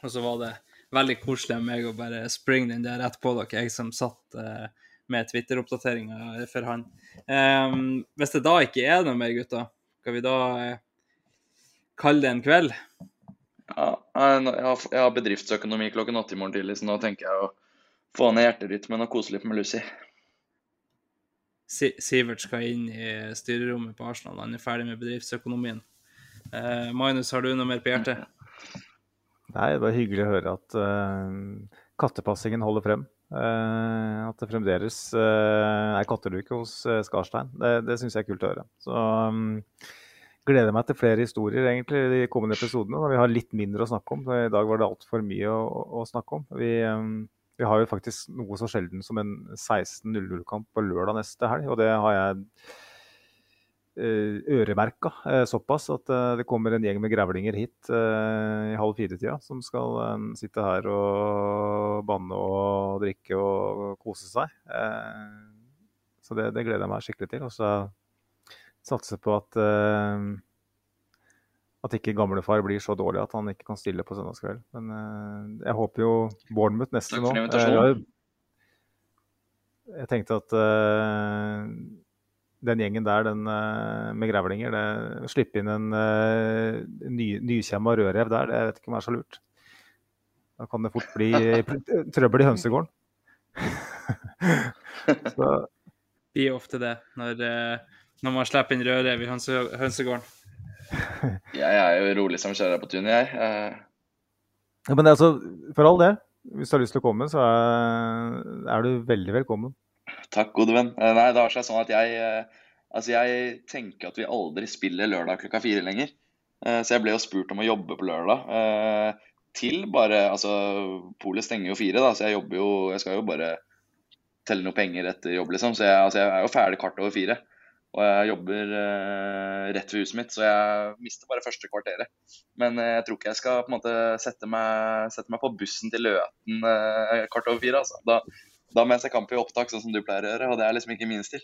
S3: og så var det veldig koselig av meg å bare springe den der rett på dere, jeg som satt uh, med Twitter-oppdateringa for han. Um, hvis det da ikke er noe mer, gutter, skal vi da uh, kalle det en kveld?
S5: Ja, jeg har bedriftsøkonomi klokken åtte i morgen tidlig, så nå tenker jeg å få ned hjerterytmen og kose litt med Lucy.
S3: Sivert skal inn i styrerommet på Arsenal. Han er ferdig med bedriftsøkonomien. Eh, Magnus, har du noe mer på hjertet?
S4: Nei, det var hyggelig å høre at uh, kattepassingen holder frem. Uh, at det fremdeles uh, er katteluke hos Skarstein. Det, det syns jeg er kult å høre. Så um, gleder meg til flere historier egentlig de kommende episodene. når Vi har litt mindre å snakke om. I dag var det altfor mye å, å, snakke om. Vi, um, vi, har jo faktisk noe så sjelden som en 16-0-0-kamp på lørdag neste helg. Og det har jeg øremerka uh, såpass at uh, det kommer en gjeng med grevlinger hit i halv fire-tida som skal sitte her og banne og drikke og kose seg. så det, det, gleder jeg meg skikkelig til. Og så satser på at at ikke gamlefar blir så dårlig at han ikke kan stille på søndagskveld. Men jeg håper jo Bournemouth neste nå. Jeg, jeg, tenkte at den gjengen der, den med grevlinger det, Slippe inn en ny, nykjemma rødrev der, det vet ikke om det er så lurt. Da kan det fort bli trøbbel i hønsegården.
S3: så. Blir ofte det når når man slipper inn rødrev i hønse, hønsegården?
S5: jeg er jo rolig som kjører på tunet, jeg. Eh.
S4: Ja, men altså, for all del, hvis du har lyst til å komme, så er, er du veldig velkommen.
S5: Takk, gode venn. Eh, nei, det har seg sånn at jeg eh, Altså, jeg tenker at vi aldri spiller lørdag klokka fire lenger. Så jeg ble jo spurt om å jobbe på lørdag. Til bare Altså, polet stenger jo fire, da, så jeg jobber jo Jeg skal jo bare telle noe penger etter jobb, liksom. Så jeg, altså, jeg er jo ferdig kvart over fire. Og jeg jobber rett ved huset mitt, så jeg mister bare første kvarteret. Men jeg tror ikke jeg skal på en måte sette meg, sette meg på bussen til Løten kvart over fire. Altså. Da, da må jeg se kamp i opptak, sånn som du pleier å gjøre. Og det er liksom ikke min stil.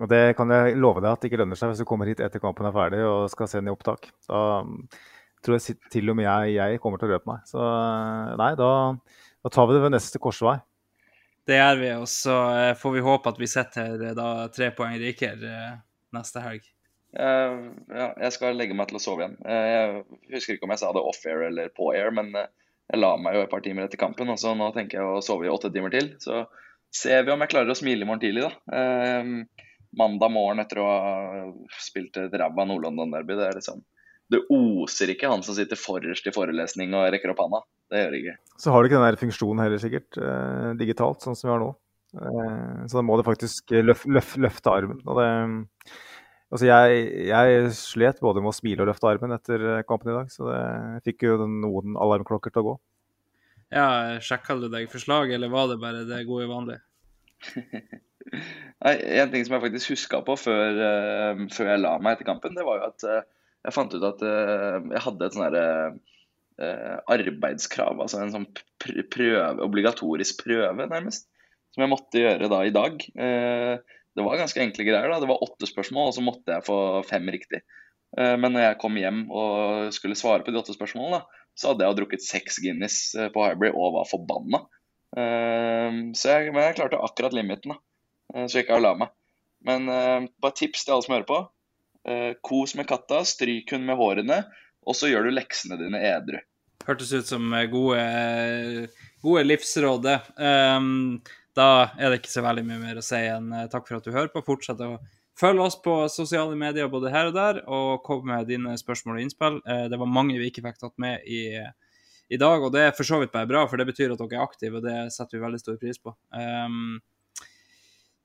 S4: Og Det kan jeg love deg at det ikke lønner seg hvis du kommer hit etter kampen er ferdig og skal se den i opptak. Da tror jeg til og med jeg, jeg kommer til å røpe meg. Så nei, da, da tar vi det ved neste korsvei.
S3: Det gjør vi, og så eh, får vi håpe at vi sitter her da tre poeng rikere eh, neste helg.
S5: Uh, ja, jeg skal legge meg til å sove igjen. Uh, jeg husker ikke om jeg sa det off-air eller på air, men uh, jeg la meg jo et par timer etter kampen, og så nå tenker jeg å sove i åtte timer til. Så ser vi om jeg klarer å smile i morgen tidlig, da. mandag morgen etter å ha spilt et ræva Nord-London-derby. Det er liksom Det oser ikke han som sitter forrest i forelesning og rekker opp handa. Det gjør det ikke.
S4: Så har du ikke den der funksjonen heller, sikkert, eh, digitalt, sånn som vi har nå. Eh, så da må du faktisk løf, løf, løfte armen. Og det Altså, jeg, jeg, slet både med å smile og løfte armen etter kampen i dag, så det fikk jo noen alarmklokker til å gå.
S3: Ja, Sjekka du deg for slag, eller var det bare det gode vanlige?
S5: Nei, En ting som jeg faktisk huska på før, uh, før, jeg la meg etter kampen, det var jo at uh, jeg fant ut at uh, jeg hadde et sånn arbeidskrav, altså en sånn prøve, obligatorisk prøve, nærmest, som jeg måtte gjøre da i dag. Det var ganske enkle greier. da, Det var åtte spørsmål, og så måtte jeg få fem riktig. men når jeg kom hjem og skulle svare på de åtte spørsmålene, da, så hadde jeg drukket seks Guinness på Hybrid og var forbanna. så jeg, men jeg klarte akkurat limiten. da. Eh, så jeg ikke la meg. Men bare tips til alle som hører på. Kos med katta, stryk hun med hårene, og så gjør du leksene dine edru.
S3: Hørtes ut som gode, gode livsråd, det. Um, da er det ikke så veldig mye mer å si enn uh, takk for at du hører på. Fortsett å følge oss på sosiale medier både her og der, og kom med dine spørsmål og innspill. det var mange vi ikke fikk tatt med i, i, dag, og det er for så vidt bare bra, for det betyr at dere er aktive, og det setter vi veldig stor pris på. Um,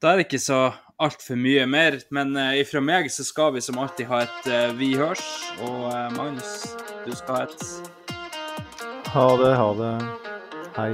S3: da er det ikke så altfor mye mer. Men uh, ifra meg så skal vi som alltid ha et Vi hørs. Og Magnus, du skal ha et
S4: Ha det, ha det. Hei.